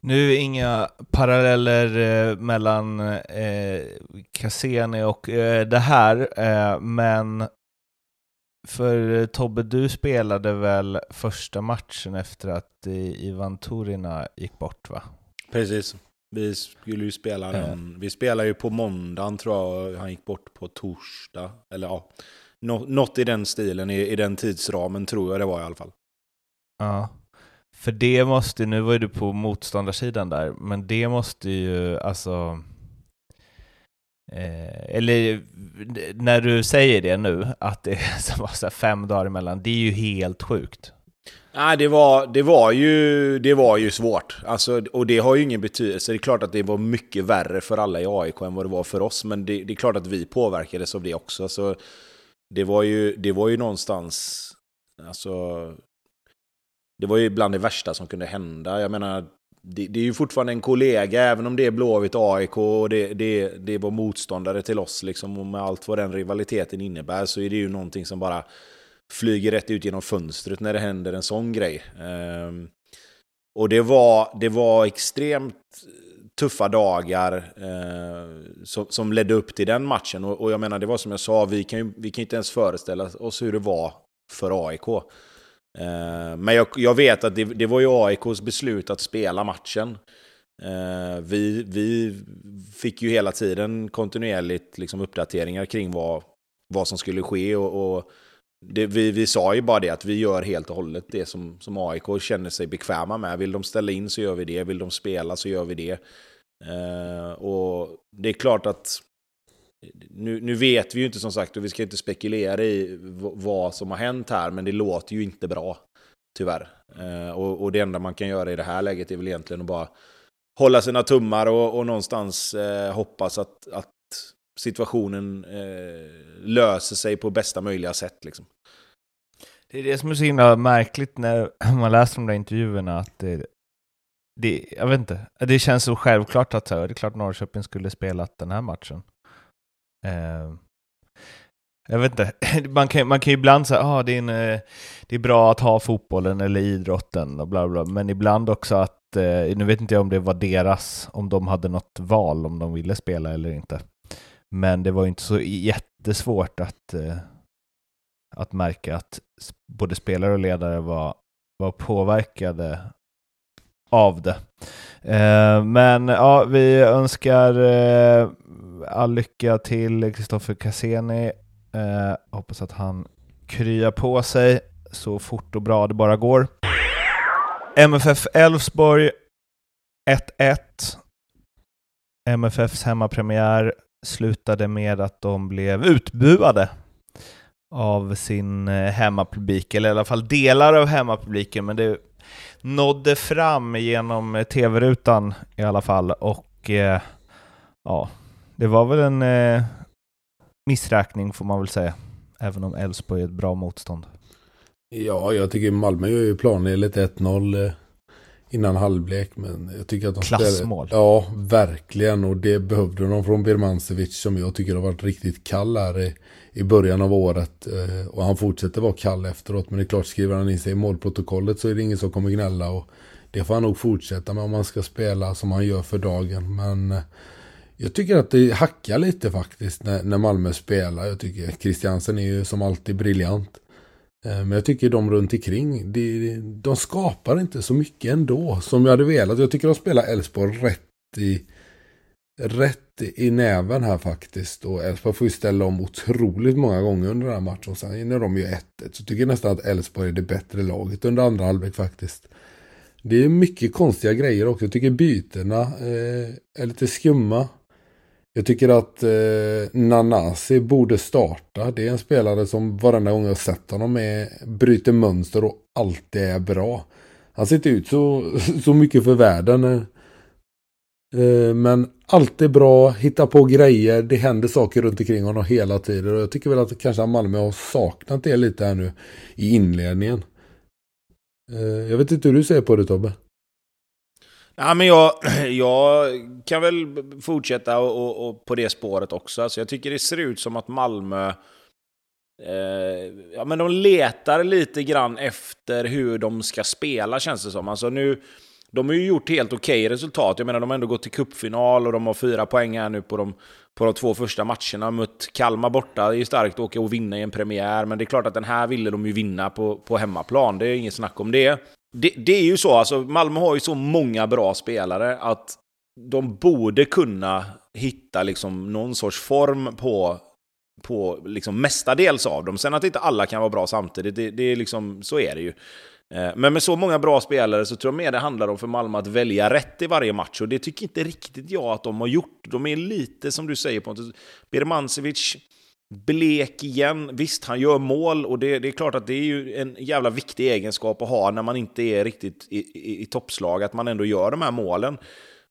Nu inga paralleller eh, mellan eh, Cassini och eh, det här, eh, men för Tobbe, du spelade väl första matchen efter att Ivan Turina gick bort va? Precis. Vi skulle ju spela den. Vi spelade ju på måndagen tror jag, han gick bort på torsdag. Eller ja, något i den stilen, i, i den tidsramen tror jag det var i alla fall. Ja. För det måste, nu var ju du på motståndarsidan där, men det måste ju alltså... Eh, eller när du säger det nu, att det var så fem dagar emellan, det är ju helt sjukt. Nej, det var, det var, ju, det var ju svårt. Alltså, och det har ju ingen betydelse. Det är klart att det var mycket värre för alla i AIK än vad det var för oss, men det, det är klart att vi påverkades av det också. Så det var ju, det var ju någonstans... Alltså, det var ju bland det värsta som kunde hända. Jag menar, det, det är ju fortfarande en kollega, även om det är Blåvitt AIK och det, det, det var motståndare till oss, liksom, och med allt vad den rivaliteten innebär, så är det ju någonting som bara flyger rätt ut genom fönstret när det händer en sån grej. Ehm, och det var, det var extremt tuffa dagar eh, som, som ledde upp till den matchen. Och, och, jag menar, det var som jag sa, vi kan ju vi kan inte ens föreställa oss hur det var för AIK. Eh, men jag, jag, vet att det, det, var ju AIKs beslut att spela matchen. Eh, vi, vi fick ju hela tiden kontinuerligt liksom uppdateringar kring vad, vad som skulle ske. och, och det, vi, vi sa ju bara det att vi gör helt och hållet det som, som AIK känner sig bekväma med. Vill de ställa in så gör vi det, vill de spela så gör vi det. Uh, och det är klart att nu, nu vet vi ju inte som sagt och vi ska inte spekulera i vad som har hänt här, men det låter ju inte bra. Tyvärr. Uh, och, och, det enda man kan göra i det här läget är väl egentligen att bara hålla sina tummar och, och någonstans uh, hoppas att, att situationen eh, löser sig på bästa möjliga sätt. Liksom. Det är det som är så himla märkligt när man läser de där intervjuerna, att det, det, jag vet inte, det känns så självklart att det är klart Norrköping skulle spelat den här matchen. Eh, jag vet inte, man kan, man kan ibland säga att ah, det, är eh, det är bra att ha fotbollen eller idrotten och bla bla, men ibland också att, eh, nu vet inte jag om det var deras, om de hade något val om de ville spela eller inte. Men det var inte så jättesvårt att, eh, att märka att både spelare och ledare var, var påverkade av det. Eh, men ja, vi önskar eh, all lycka till Kristoffer Cassini. hoppas att han kryar på sig så fort och bra det bara går. MFF Elfsborg 1-1. MFFs hemmapremiär slutade med att de blev utbuade av sin eh, hemmapublik, eller i alla fall delar av hemmapubliken, men det nådde fram genom eh, tv-rutan i alla fall och eh, ja, det var väl en eh, missräkning får man väl säga, även om Elfsborg är ett bra motstånd. Ja, jag tycker Malmö gör ju planenligt 1-0 innan halvlek. Men jag tycker att de Klassmål. Spelade, ja, verkligen. Och det behövde de från Birmancevic som jag tycker har varit riktigt kall här i, i början av året. Eh, och han fortsätter vara kall efteråt. Men det är klart, skriver han in sig i målprotokollet så är det ingen som kommer gnälla. Och det får han nog fortsätta med om man ska spela som han gör för dagen. Men eh, jag tycker att det hackar lite faktiskt när, när Malmö spelar. Jag tycker Christiansen är ju som alltid briljant. Eh, men jag tycker de runt omkring, de, de skapar inte så mycket ändå som jag hade velat. Jag tycker de spelar Elfsborg rätt i, rätt i näven här faktiskt. Och Elfsborg får ju ställa om otroligt många gånger under den här matchen. Sen när de gör 1-1 så tycker jag nästan att Elfsborg är det bättre laget under andra halvlek faktiskt. Det är mycket konstiga grejer också. Jag tycker bytena eh, är lite skumma. Jag tycker att eh, Nanasi borde starta. Det är en spelare som varenda gång jag sett honom är, bryter mönster och alltid är bra. Han ser inte ut så, så mycket för världen. Eh, eh men alltid bra, hittar på grejer, det händer saker runt omkring honom hela tiden. Och jag tycker väl att kanske Malmö har saknat det lite här nu i inledningen. Eh, jag vet inte hur du ser på det Tobbe? Ja, men jag, jag kan väl fortsätta och, och, och på det spåret också. Alltså jag tycker det ser ut som att Malmö... Eh, ja, men de letar lite grann efter hur de ska spela, känns det som. Alltså nu, De har ju gjort helt okej okay resultat. Jag menar, de har ändå gått till kuppfinal och de har fyra poäng här nu på de, på de två första matcherna. Mött Kalmar borta, det är ju starkt att åka och vinna i en premiär. Men det är klart att den här ville de ju vinna på, på hemmaplan. Det är inget snack om det det. Det är ju så, alltså Malmö har ju så många bra spelare att de borde kunna hitta liksom någon sorts form på på liksom mestadels av dem. Sen att inte alla kan vara bra samtidigt, det, det är liksom, så är det ju. Eh, men med så många bra spelare så tror jag mer det handlar om för Malmö att välja rätt i varje match. Och det tycker inte riktigt jag att de har gjort. De är lite, som du säger Pontus, Birmancevic blek igen. Visst, han gör mål och det, det, är klart att det är ju en jävla viktig egenskap att ha när man inte är riktigt i, i, i toppslag, att man ändå gör de här målen.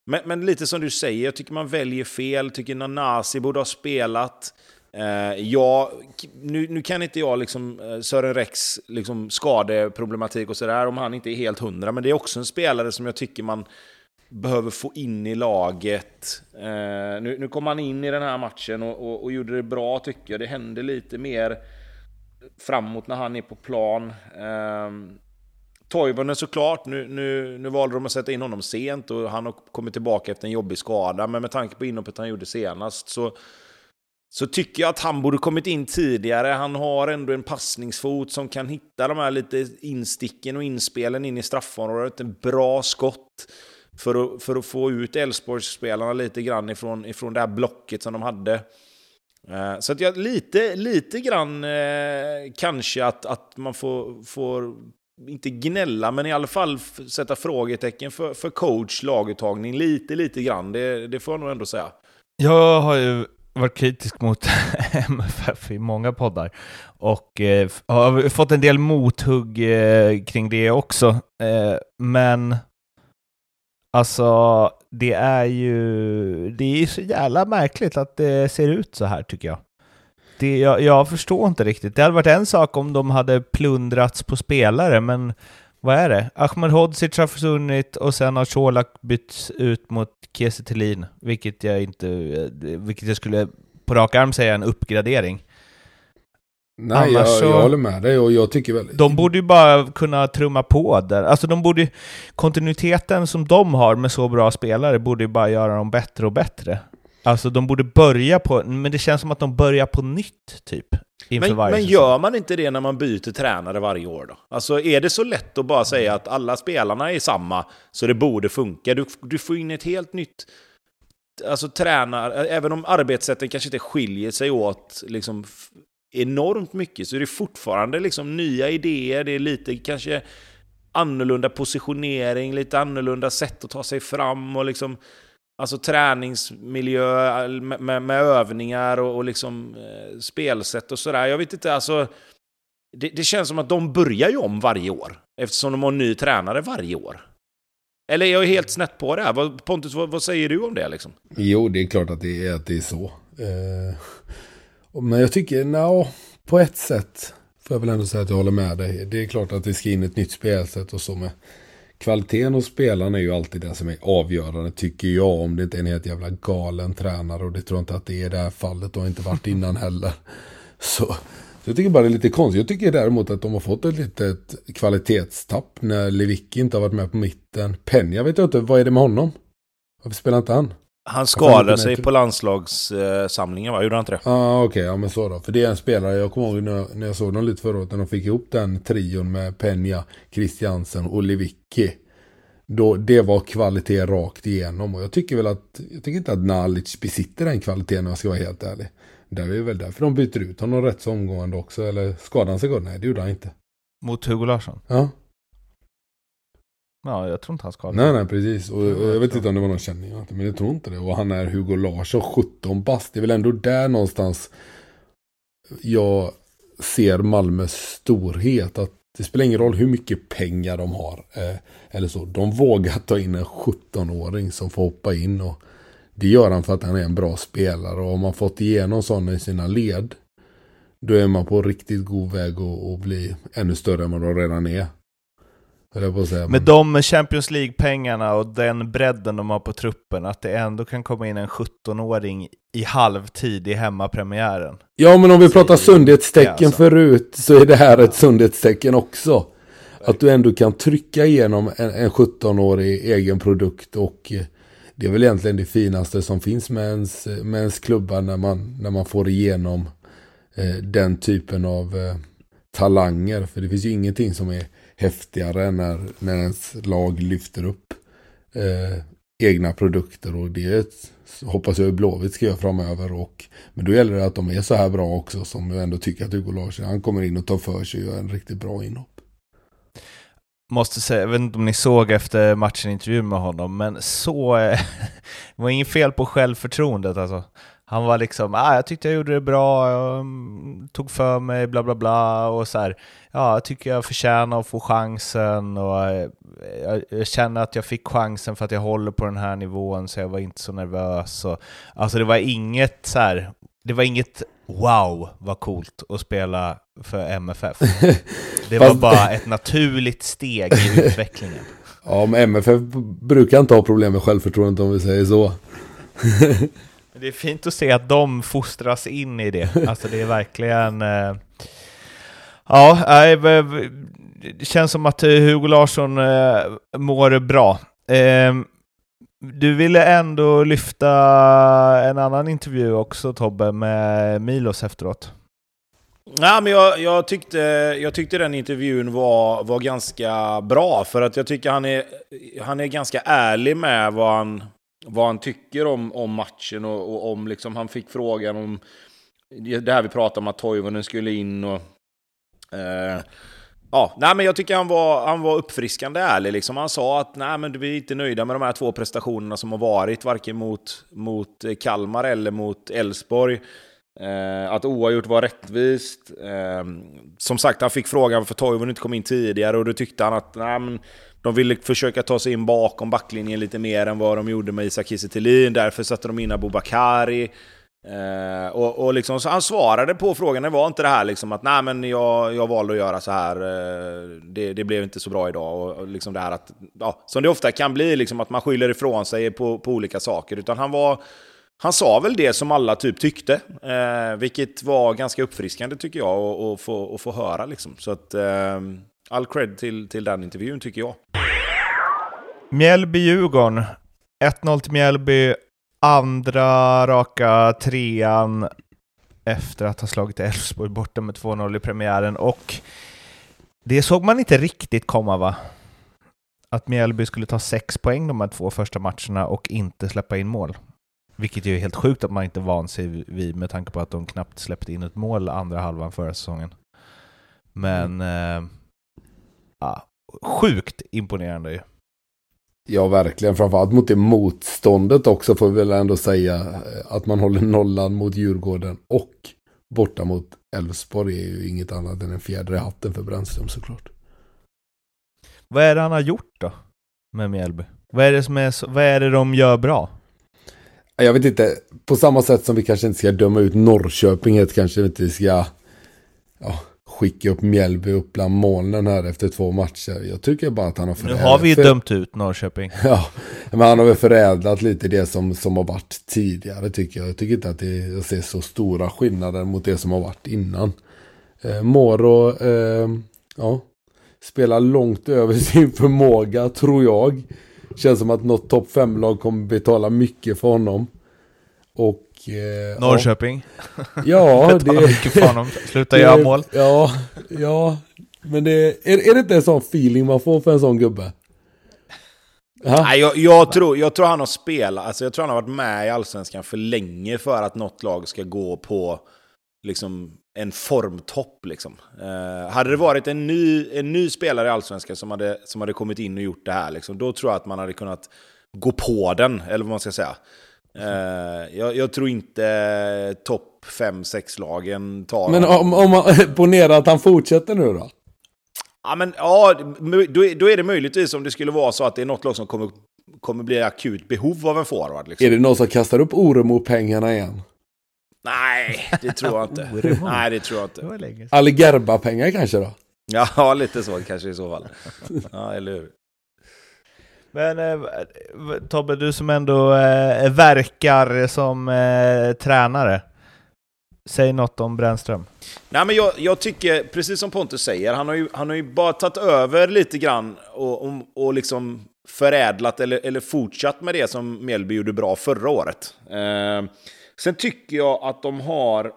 Men, men, lite som du säger, jag tycker man väljer fel. Tycker Nanasi borde ha spelat. Eh, ja, nu, nu, kan inte jag liksom eh, Sören Rex liksom skadeproblematik och sådär om han inte är helt hundra, men det är också en spelare som jag tycker man behöver få in i laget. Eh, nu, nu kom han in i den här matchen och, och, och, gjorde det bra tycker jag. Det hände lite mer framåt när han är på plan. Eh, Toivonen såklart, nu, nu, nu valde de att sätta in honom sent och han har kommit tillbaka efter en jobbig skada. Men med tanke på inhoppet han gjorde senast så så tycker jag att han borde kommit in tidigare. Han har ändå en passningsfot som kan hitta de här lite insticken och inspelen in i straffområdet. En bra skott för att, för att få ut Elfsborgsspelarna lite grann ifrån, ifrån det här blocket som de hade. Eh, så att jag, lite, lite grann eh, kanske att, att man får, får, inte gnälla, men i alla fall sätta frågetecken för, för coach, laguttagning, lite, lite grann. Det, det får jag nog ändå säga. Jag har ju varit kritisk mot MFF i många poddar och eh, har fått en del mothugg eh, kring det också. Eh, men alltså, det är ju det är så jävla märkligt att det ser ut så här tycker jag. Det, jag, jag förstår inte riktigt. Det hade varit en sak om de hade plundrats på spelare, men vad är det? Ahmed Hodzic har försvunnit och sen har Colak bytts ut mot Kiese vilket jag inte, vilket jag skulle på rak arm säga en uppgradering. Nej, jag, så, jag håller med dig och jag tycker väl... De borde ju bara kunna trumma på där. Alltså de borde Kontinuiteten som de har med så bra spelare borde ju bara göra dem bättre och bättre. Alltså de borde börja på, men det känns som att de börjar på nytt typ. Men, men gör man inte det när man byter tränare varje år då? Alltså är det så lätt att bara säga att alla spelarna är samma, så det borde funka? Du, du får in ett helt nytt... Alltså tränar, även om arbetssätten kanske inte skiljer sig åt liksom enormt mycket, så är det fortfarande liksom nya idéer, det är lite kanske annorlunda positionering, lite annorlunda sätt att ta sig fram och liksom Alltså träningsmiljö med, med, med övningar och, och liksom eh, spelsätt och sådär. Jag vet inte, alltså... Det, det, känns som att de börjar ju om varje år. Eftersom de har en ny tränare varje år. Eller jag är helt snett på det här? Pontus, vad, vad, säger du om det liksom? Jo, det är klart att det är, att det är så. Eh, men jag tycker, no, på ett sätt får jag väl ändå säga att jag håller med dig. Det är klart att det ska in ett nytt spelsätt och så med kvaliteten hos spelarna är ju alltid det som är avgörande tycker jag. Om det inte är en helt jävla galen tränare och det tror jag inte att det är i det här fallet och har inte varit innan heller. Så, så jag tycker bara det är lite konstigt. Jag tycker däremot att de har fått ett litet kvalitetstapp när Lewicki inte har varit med på mitten. Penja vet jag inte, vad är det med honom? Varför spelar inte han? Han skadade sig på landslagssamlingen va? Gjorde han inte det? Ja ah, okej, okay, ja men så då. För det är en spelare, jag kommer ihåg när, när jag såg dem lite förra året, när de fick ihop den trion med Penja, Christiansen och Lewicki. Då, det var kvalitet rakt igenom och jag tycker väl att, jag tycker inte att Nalic besitter den kvaliteten om jag ska vara helt ärlig. Det är väl därför de byter ut honom rätt så omgående också, eller skadade han sig gott? Nej, det gjorde han inte. Mot Hugo Larsson? Ja. Ja, jag tror inte han skadade Nej, nej, precis. Och jag, jag vet inte om det var någon känning. Men jag tror inte det. Och han är Hugo Larsson, 17 bast. Det är väl ändå där någonstans jag ser Malmös storhet. Att det spelar ingen roll hur mycket pengar de har. Eh, eller så. De vågar ta in en 17-åring som får hoppa in. Och det gör han för att han är en bra spelare. Och om man fått igenom sådana i sina led. Då är man på riktigt god väg att bli ännu större än vad de redan är. Med de Champions League-pengarna och den bredden de har på truppen, att det ändå kan komma in en 17-åring i halvtid i hemmapremiären. Ja, men om vi pratar sundhetstecken alltså. förut så är det här ett sundhetstecken också. Att du ändå kan trycka igenom en, en 17-årig egen produkt och eh, det är väl egentligen det finaste som finns med ens, med ens klubbar när man, när man får igenom eh, den typen av eh, talanger. För det finns ju ingenting som är häftigare när, när ens lag lyfter upp eh, egna produkter och det hoppas jag Blåvitt ska göra framöver. Och, men då gäller det att de är så här bra också som jag ändå tycker att Hugo Larsson, han kommer in och tar för sig och gör en riktigt bra inhopp. Måste säga, jag vet inte om ni såg efter matchen intervjun med honom, men så... Eh, det var inget fel på självförtroendet alltså. Han var liksom, ah, jag tyckte jag gjorde det bra, jag mm, tog för mig, bla bla bla och så här, ja, jag tycker jag förtjänar att få chansen och eh, jag, jag, känner att jag fick chansen för att jag håller på den här nivån så jag var inte så nervös. Och, alltså det var inget så här, det var inget wow vad coolt att spela för MFF. Det var bara ett naturligt steg i utvecklingen. Ja, men MFF brukar inte ha problem med självförtroendet om vi säger så. Det är fint att se att de fostras in i det. Alltså det är verkligen... Eh, ja, det känns som att eh, Hugo Larsson eh, mår bra. Eh, du ville ändå lyfta en annan intervju också Tobbe, med Milos efteråt. Nej, men jag, jag, tyckte, jag tyckte den intervjun var, var ganska bra, för att jag tycker han är, han är ganska ärlig med vad han, vad han tycker om, om matchen och, och om liksom, han fick frågan om det här vi pratade om att Toivonen skulle in och... Eh, ja, nej men jag tycker han var, han var uppfriskande ärlig. Liksom. Han sa att nej, men vi är inte nöjda med de här två prestationerna som har varit, varken mot, mot Kalmar eller mot Elfsborg. Eh, att oavgjort var rättvist. Eh, som sagt, han fick frågan för Toivonen inte kom in tidigare och då tyckte han att nej, men, de ville försöka ta sig in bakom backlinjen lite mer än vad de gjorde med Isak Kiese Därför satte de in Abubakari. Eh, och, och liksom, så han svarade på frågan, det var inte det här liksom att nej men jag, jag valde att göra så här, eh, det, det, blev inte så bra idag. Och, och, liksom det här att, ja, som det ofta kan bli, liksom att man skyller ifrån sig på, på olika saker. Utan han var, han sa väl det som alla typ tyckte, eh, vilket var ganska uppfriskande tycker jag att få, få höra. Liksom. Så att, eh, all cred till, till den intervjun tycker jag. Mjällby-Djurgården. 1-0 till Mjällby. Andra raka trean efter att ha slagit Elfsborg borta med 2-0 i premiären. Och det såg man inte riktigt komma va? Att Mjällby skulle ta sex poäng de här två första matcherna och inte släppa in mål. Vilket är helt sjukt att man inte van sig vid med tanke på att de knappt släppte in ett mål andra halvan förra säsongen. Men... Mm. Eh, ja, sjukt imponerande ju. Ja, verkligen. Framförallt mot det motståndet också får vi väl ändå säga. Att man håller nollan mot Djurgården och borta mot Elfsborg är ju inget annat än en fjäder i hatten för Brännström såklart. Vad är det han har gjort då? Med Mjällby? Vad är det, som är, vad är det de gör bra? Jag vet inte, på samma sätt som vi kanske inte ska döma ut Norrköping, kanske vi inte ska ja, skicka upp Mjällby upp bland molnen här efter två matcher. Jag tycker bara att han har förädlat. Nu har vi ju dömt ut Norrköping. ja, men han har väl förädlat lite det som, som har varit tidigare tycker jag. Jag tycker inte att det, jag ser så stora skillnader mot det som har varit innan. Eh, Moro, eh, ja, spelar långt över sin förmåga tror jag. Känns som att något topp 5-lag kommer betala mycket för honom. Och... Eh, Norrköping? Ja, det... mycket för honom. Sluta det, göra mål. Ja, ja. Men det, är, är det inte en sån feeling man får för en sån gubbe? Nej, jag, jag, tror, jag tror han har spelat, alltså jag tror han har varit med i Allsvenskan för länge för att något lag ska gå på liksom, en formtopp. Liksom. Eh, hade det varit en ny, en ny spelare i Allsvenskan som hade, som hade kommit in och gjort det här, liksom, då tror jag att man hade kunnat gå på den, eller vad man ska säga. Eh, jag, jag, tror inte topp 5-6-lagen tar... Men om, om man ponerar att han fortsätter nu då? Ja, men, ja då, då är det möjligtvis om det skulle vara så att det är något lag som kommer, kommer bli akut behov av en forward. Liksom. Är det någon som kastar upp Oremo-pengarna igen? Nej, det tror jag inte. Nej, det tror jag inte. Ali Gerba-pengar kanske då? Ja, lite så kanske i så fall. Ja, eller hur? Men eh, Tobbe, du som ändå eh, verkar som eh, tränare. Säg något om Brännström. Nej, men jag, jag, tycker, precis som Pontus säger, han har ju, han har ju bara tagit över lite grann och, och, och liksom förädlat eller, eller fortsatt med det som Mjällby gjorde bra förra året. Eh, sen tycker jag att de har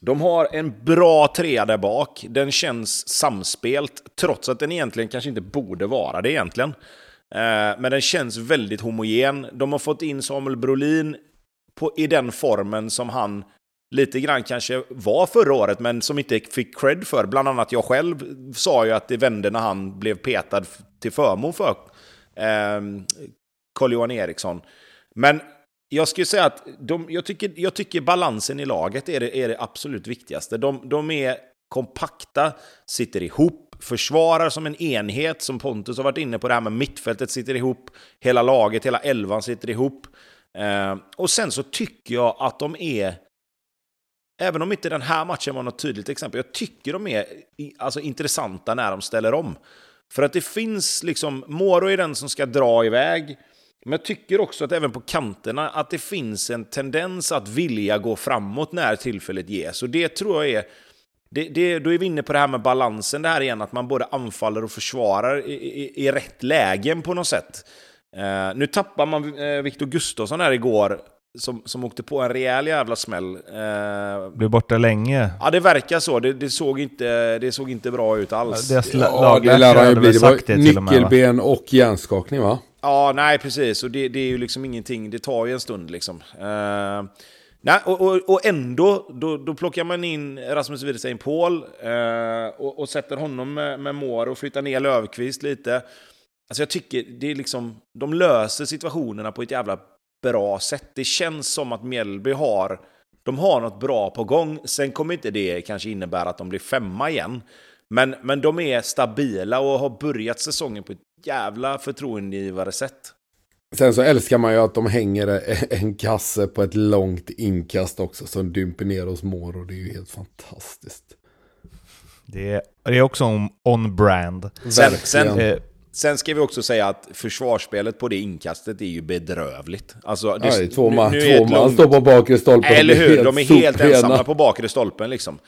de har en bra trea där bak. Den känns samspelt, trots att den egentligen kanske inte borde vara det egentligen. Eh, men den känns väldigt homogen. De har fått in Samuel Brolin på, i den formen som han lite grann kanske var förra året, men som inte fick cred för. Bland annat jag själv sa ju att det vände när han blev petad till förmån för eh, Carl-Johan Eriksson. Men jag skulle säga att de, jag, tycker, jag tycker balansen i laget är det, är det absolut viktigaste. De, de är kompakta, sitter ihop, försvarar som en enhet, som Pontus har varit inne på, det här med mittfältet sitter ihop, hela laget, hela elvan sitter ihop. Eh, och sen så tycker jag att de är, även om inte den här matchen var något tydligt exempel, jag tycker de är alltså, intressanta när de ställer om. För att det finns liksom, Moro är den som ska dra iväg, men jag tycker också att även på kanterna att det finns en tendens att vilja gå framåt när tillfället ges. Och det tror jag är... Det, det, då är vi inne på det här med balansen, det här igen, att man både anfaller och försvarar i, i, i rätt lägen på något sätt. Uh, nu tappar man uh, Viktor Gustafsson här igår, som, som åkte på en rejäl jävla smäll. Uh, Blev borta länge. Ja, det verkar så. Det, det, såg, inte, det såg inte bra ut alls. Ja, det, ja, det lär han ju bli. Det var nyckelben och hjärnskakning, va? Ja, nej precis. Och det, det, är ju liksom ingenting, det tar ju en stund liksom. Uh, nej, och, och, och, ändå, då, då plockar man in Rasmus Widestein Paul uh, och, och, sätter honom med, med mål och flyttar ner Löfqvist lite. Alltså jag tycker det är liksom, de löser situationerna på ett jävla bra sätt. Det känns som att Mjällby har, de har något bra på gång. Sen kommer inte det kanske innebära att de blir femma igen. Men, men de är stabila och har börjat säsongen på ett jävla förtroendegivare sätt. Sen så älskar man ju att de hänger en kasse på ett långt inkast också som dymper ner hos Moro. Det är ju helt fantastiskt. Det är, det är också on-brand. Sen, sen, eh, sen, ska vi också säga att försvarsspelet på det inkastet är ju bedrövligt. Alltså, det, ja, två man, nu, två man står på bakre stolpen. Eller hur, de är helt ensamma på bakre stolpen liksom.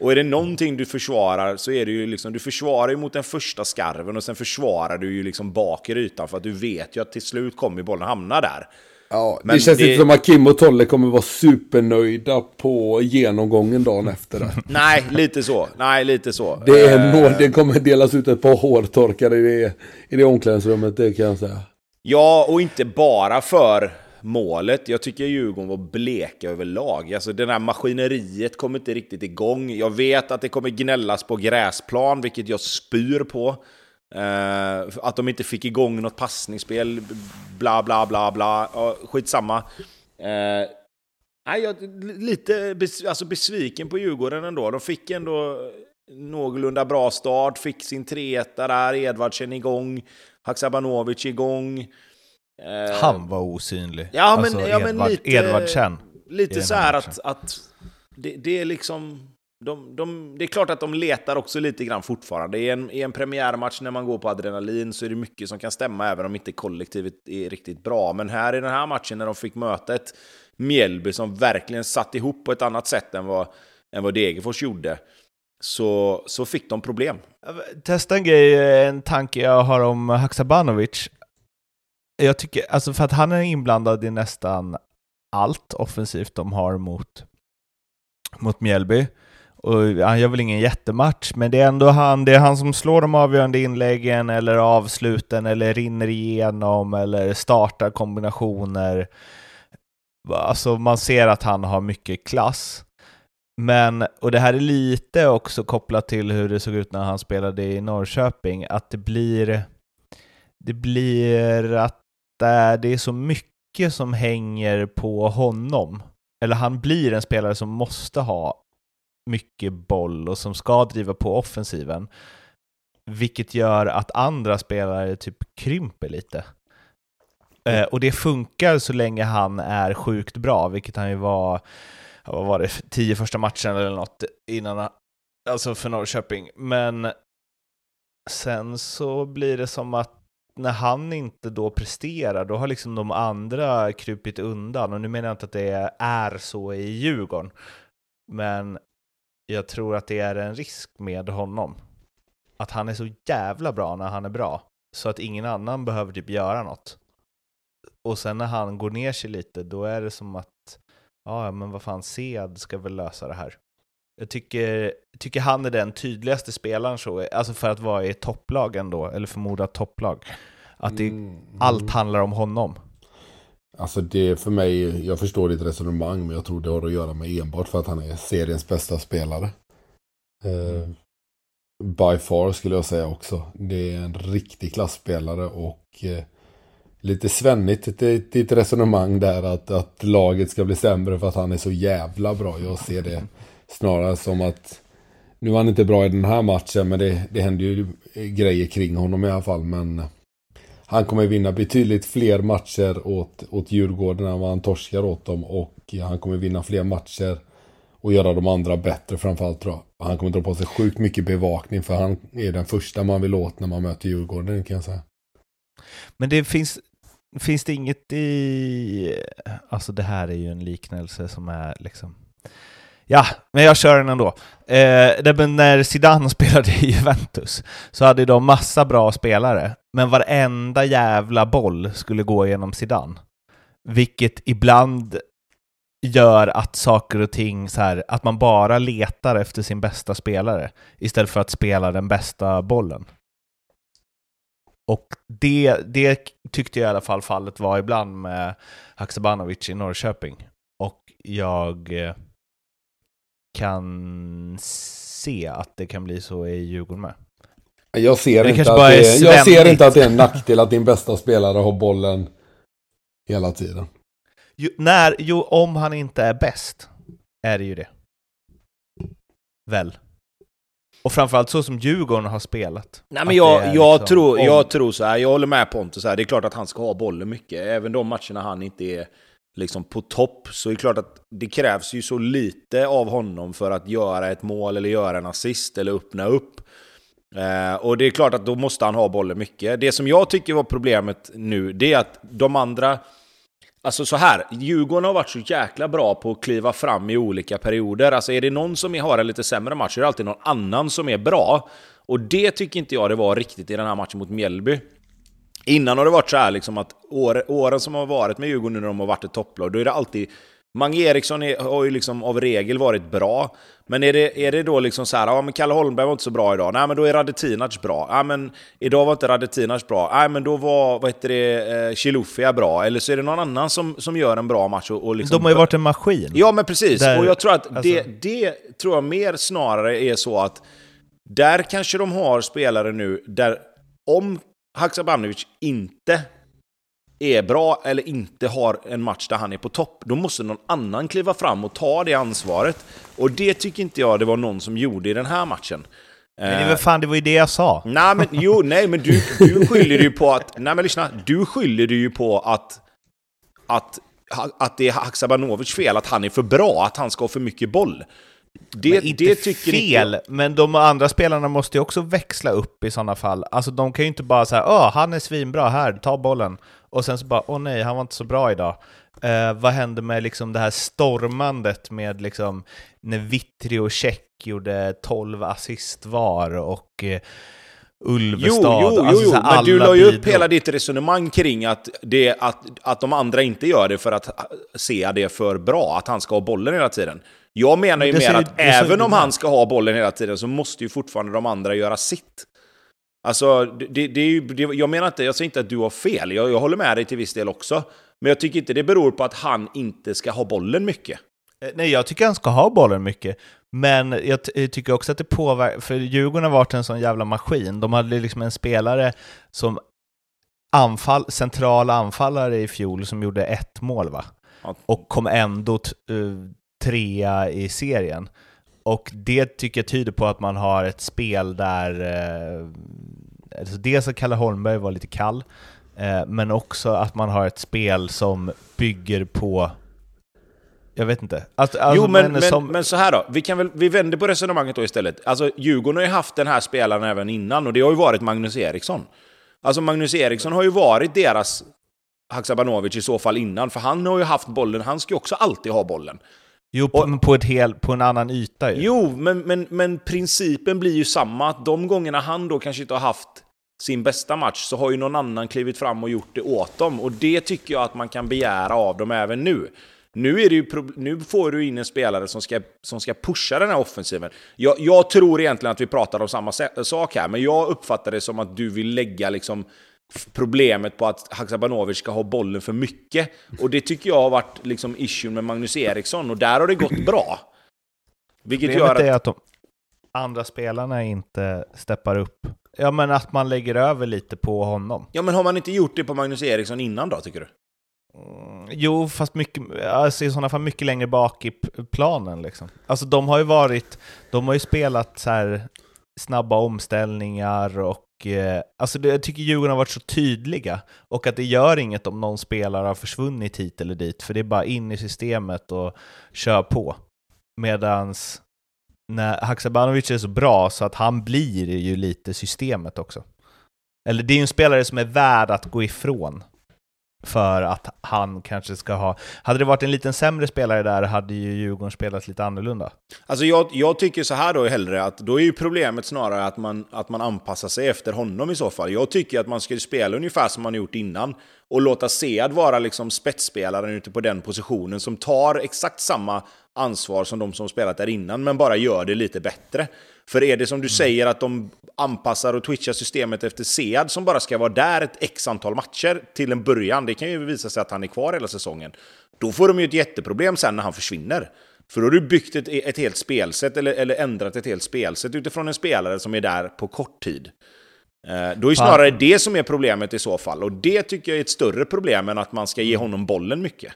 Och är det någonting du försvarar så är det ju liksom, du försvarar ju mot den första skarven och sen försvarar du ju liksom bakre ytan för att du vet ju att till slut kommer bollen hamna där. Ja, Men det känns det... inte som att Kim och Tolle kommer vara supernöjda på genomgången dagen efter det. Nej, lite så. Nej, lite så. Det, är uh... det kommer delas ut ett par hårtorkar i det, i det omklädningsrummet, det kan jag säga. Ja, och inte bara för målet. Jag tycker Djurgården var bleka överlag. Alltså det där maskineriet kom inte riktigt igång. Jag vet att det kommer gnällas på gräsplan, vilket jag spyr på. Eh, att de inte fick igång något passningsspel, bla bla bla bla. Ja, skitsamma. Eh, nej, jag lite bes alltså besviken på Djurgården ändå. De fick ändå någorlunda bra start, fick sin 3 där, Edvardsen igång, Haksabanovic igång. Eh, Han var osynlig. Ja, men, alltså, ja, Edvard, lite, Edvardsen. Lite så här att, att det, det, är liksom... De, de, det är klart att de letar också lite grann fortfarande. I en, I en premiärmatch när man går på adrenalin så är det mycket som kan stämma, även om inte kollektivet är riktigt bra. Men här i den här matchen när de fick möta ett Mjällby som verkligen satt ihop på ett annat sätt än vad, än vad Degerfors gjorde, så, så fick de problem. Testa en grej, en tanke jag har om Haksabanovic jag tycker, alltså för att han är inblandad i nästan allt offensivt de har mot, mot Mjällby. Och han gör väl ingen jättematch, men det är ändå han, det är han som slår de avgörande inläggen eller avsluten eller rinner igenom eller startar kombinationer. Alltså man ser att han har mycket klass. Men, och det här är lite också kopplat till hur det såg ut när han spelade i Norrköping, att det blir det blir att där det är så mycket som hänger på honom. Eller han blir en spelare som måste ha mycket boll och som ska driva på offensiven. Vilket gör att andra spelare typ krymper lite. Eh, och det funkar så länge han är sjukt bra, vilket han ju var, vad var det, tio första matchen eller något innan, alltså för Norrköping. Men sen så blir det som att när han inte då presterar, då har liksom de andra krupit undan. Och nu menar jag inte att det är så i Djurgården. Men jag tror att det är en risk med honom. Att han är så jävla bra när han är bra, så att ingen annan behöver typ göra något. Och sen när han går ner sig lite, då är det som att, ja men vad fan, Sead ska väl lösa det här. Jag tycker, tycker han är den tydligaste spelaren så, alltså för att vara i topplag ändå, eller förmodat topplag. Att det, mm, allt handlar om honom. Alltså det för mig, jag förstår ditt resonemang, men jag tror det har att göra med enbart för att han är seriens bästa spelare. Uh, by far skulle jag säga också. Det är en riktig klassspelare och uh, lite svennigt ditt resonemang där att, att laget ska bli sämre för att han är så jävla bra. Jag ser det snarare som att nu var han inte bra i den här matchen men det, det händer ju grejer kring honom i alla fall. Men han kommer vinna betydligt fler matcher åt, åt Djurgården än vad han torskar åt dem. Och han kommer vinna fler matcher och göra de andra bättre framförallt tror jag. Han kommer dra på sig sjukt mycket bevakning för han är den första man vill åt när man möter Djurgården kan jag säga. Men det finns, finns det inget i... Alltså det här är ju en liknelse som är liksom... Ja, men jag kör den ändå. Eh, när Zidane spelade i Juventus så hade de massa bra spelare, men varenda jävla boll skulle gå genom Zidane. Vilket ibland gör att saker och ting så här, att man bara letar efter sin bästa spelare istället för att spela den bästa bollen. Och det, det tyckte jag i alla fall fallet var ibland med Haksabanovic i Norrköping. Och jag eh, kan se att det kan bli så i Djurgården med. Jag ser, inte att, det, jag ser inte att det är en nackdel att din bästa spelare har bollen hela tiden. Jo, när, jo, om han inte är bäst är det ju det. Väl? Och framförallt så som Djurgården har spelat. Nej men jag, jag, liksom, tror, om... jag tror så här, jag håller med Pontus här, det är klart att han ska ha bollen mycket. Även de matcherna han inte är liksom på topp så är det klart att det krävs ju så lite av honom för att göra ett mål eller göra en assist eller öppna upp. Eh, och det är klart att då måste han ha bollen mycket. Det som jag tycker var problemet nu, det är att de andra... Alltså så här, Djurgården har varit så jäkla bra på att kliva fram i olika perioder. Alltså är det någon som har en lite sämre match så är det alltid någon annan som är bra. Och det tycker inte jag det var riktigt i den här matchen mot Mjällby. Innan har det varit så här liksom att år, åren som har varit med Djurgården när de har varit ett topplag, då är det alltid... Mange Eriksson är, har ju liksom av regel varit bra, men är det, är det då liksom så här, ja men Kalle Holmberg var inte så bra idag, nej men då är Radetinac bra, ja men idag var inte Radetinac bra, nej men då var, vad heter det, eh, Chilufya bra, eller så är det någon annan som, som gör en bra match och, och liksom... De har ju varit en maskin. Ja men precis, där, och jag tror att alltså... det, det tror jag mer snarare är så att där kanske de har spelare nu där om Haksabanovic inte är bra eller inte har en match där han är på topp, då måste någon annan kliva fram och ta det ansvaret. Och det tycker inte jag det var någon som gjorde i den här matchen. Men det, var fan, det var ju det jag sa. Nej, men, jo, nej, men du, du skyller ju på att... Nej, men lyssna. Du skyller ju på att, att, att det är Haksabanovics fel, att han är för bra, att han ska ha för mycket boll. Det, men inte det tycker fel, inte... men de andra spelarna måste ju också växla upp i sådana fall. Alltså de kan ju inte bara säga åh, han är svinbra, här, ta bollen. Och sen så bara, åh nej, han var inte så bra idag. Eh, vad hände med liksom det här stormandet med liksom när Vittri och Check gjorde 12 assist var och eh, Ulvestad. Jo, jo, alltså, jo, jo. men du la ju upp hela ditt resonemang kring att, det, att, att de andra inte gör det för att se det för bra, att han ska ha bollen hela tiden. Jag menar ju mer att även om han ska ha bollen hela tiden så måste ju fortfarande de andra göra sitt. Alltså, det, det är ju, det, jag menar inte, jag säger inte att du har fel, jag, jag håller med dig till viss del också. Men jag tycker inte det beror på att han inte ska ha bollen mycket. Eh, nej, jag tycker han ska ha bollen mycket. Men jag tycker också att det påverkar, för Djurgården har varit en sån jävla maskin. De hade liksom en spelare som anfall, central anfallare i fjol som gjorde ett mål va? Och kom ändå uh, trea i serien. Och det tycker jag tyder på att man har ett spel där, eh, alltså dels att Kalle Holmberg var lite kall, eh, men också att man har ett spel som bygger på jag vet inte. Alltså, jo, men, men, som... men, så här då. Vi, kan väl, vi vänder på resonemanget då istället. Alltså, Djurgården har ju haft den här spelaren även innan och det har ju varit Magnus Eriksson. Alltså Magnus Eriksson har ju varit deras Haksabanovic i så fall innan, för han har ju haft bollen, han ska ju också alltid ha bollen. Jo, på, och, på, ett hel, på en annan yta ju. Jo, men, men, men principen blir ju samma. Att de gångerna han då kanske inte har haft sin bästa match så har ju någon annan klivit fram och gjort det åt dem. Och det tycker jag att man kan begära av dem även nu. Nu, är det ju, nu får du in en spelare som ska, som ska pusha den här offensiven. Jag, jag tror egentligen att vi pratar om samma sak här, men jag uppfattar det som att du vill lägga liksom problemet på att Haksabanovic ska ha bollen för mycket. Och det tycker jag har varit liksom issue med Magnus Eriksson, och där har det gått bra. Vilket Problemet gör att... är att de andra spelarna inte steppar upp. Ja, men att man lägger över lite på honom. Ja, men har man inte gjort det på Magnus Eriksson innan då, tycker du? Mm, jo, fast mycket, alltså i sådana fall mycket längre bak i planen. Liksom. Alltså de har ju varit, de har ju spelat så här snabba omställningar och Eh, alltså det, jag tycker Djurgården har varit så tydliga och att det gör inget om någon spelare har försvunnit hit eller dit, för det är bara in i systemet och kör på. Medans när Haksabanovic är så bra så att han blir ju lite systemet också. Eller det är ju en spelare som är värd att gå ifrån för att han kanske ska ha... Hade det varit en liten sämre spelare där hade ju Djurgården spelat lite annorlunda. Alltså jag, jag tycker så här då hellre, att då är ju problemet snarare att man, att man anpassar sig efter honom i så fall. Jag tycker att man ska spela ungefär som man gjort innan och låta Sead vara liksom spetsspelaren ute på den positionen som tar exakt samma ansvar som de som spelat där innan, men bara gör det lite bättre. För är det som du mm. säger att de anpassar och twitchar systemet efter Sead som bara ska vara där ett x antal matcher till en början, det kan ju visa sig att han är kvar hela säsongen, då får de ju ett jätteproblem sen när han försvinner. För då har du byggt ett, ett helt spelsätt, eller, eller ändrat ett helt spelsätt utifrån en spelare som är där på kort tid. Eh, då är det snarare det som är problemet i så fall, och det tycker jag är ett större problem än att man ska ge honom bollen mycket.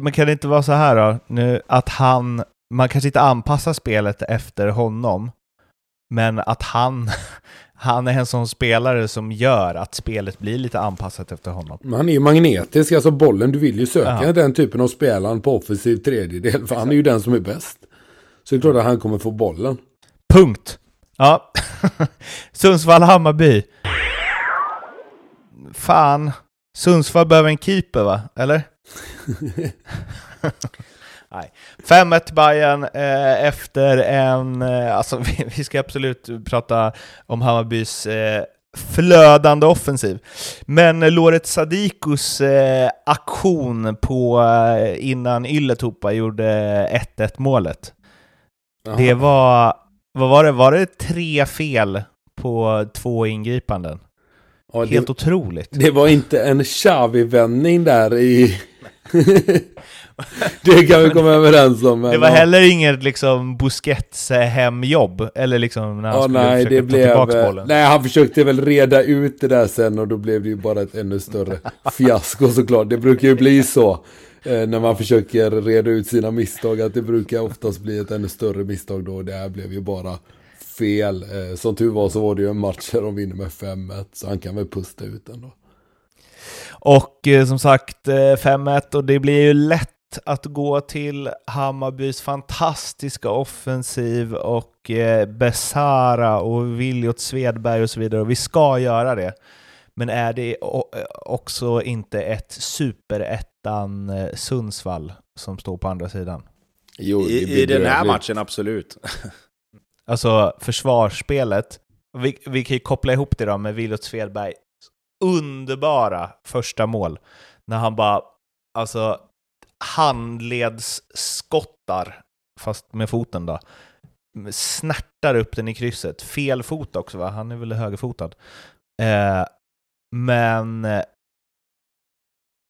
Men kan det inte vara så här då, nu, att han, man kanske inte anpassar spelet efter honom, men att han, han är en sån spelare som gör att spelet blir lite anpassat efter honom. Men han är ju magnetisk, alltså bollen, du vill ju söka ja. den typen av spelare på offensiv tredjedel, för han är ju den som är bäst. Så det är klart att han kommer få bollen. Punkt! Ja. Sundsvall-Hammarby. Fan. Sundsvall behöver en keeper va? Eller? Nej. 5-1 till Bayern eh, efter en... Eh, alltså vi, vi, ska absolut prata om Hammarbys eh, flödande offensiv. Men eh, Loret Sadikus eh, aktion på eh, innan Ylätupa gjorde 1-1 målet. Aha. Det var... Vad var det? Var det tre fel på två ingripanden? Ja, Helt det, otroligt. Det var inte en Xavi-vändning där i... det kan vi komma överens om. Det var heller inget liksom Busquets-hemjobb, eller liksom när han ja, skulle nej, försöka det blev, ta tillbaka bollen. Nej, han försökte väl reda ut det där sen och då blev det ju bara ett ännu större fiasko såklart. Det brukar ju bli så eh, när man försöker reda ut sina misstag, att det brukar oftast bli ett ännu större misstag då. Det här blev ju bara fel. Eh, som tur var så var det ju en match där de vinner med 5-1, så han kan väl pusta ut ändå. Och eh, som sagt 5-1 eh, och det blir ju lätt att gå till Hammarbys fantastiska offensiv och eh, Besara och Viljot Svedberg och så vidare. Och vi ska göra det. Men är det också inte ett superettan Sundsvall som står på andra sidan? Jo, I, I den här matchen, absolut. alltså försvarsspelet. Vi, vi kan ju koppla ihop det då med Viljot Svedberg underbara första mål. När han bara, alltså, handledsskottar, fast med foten då. Snärtar upp den i krysset. Fel fot också va? Han är väl högerfotad. Eh, men eh,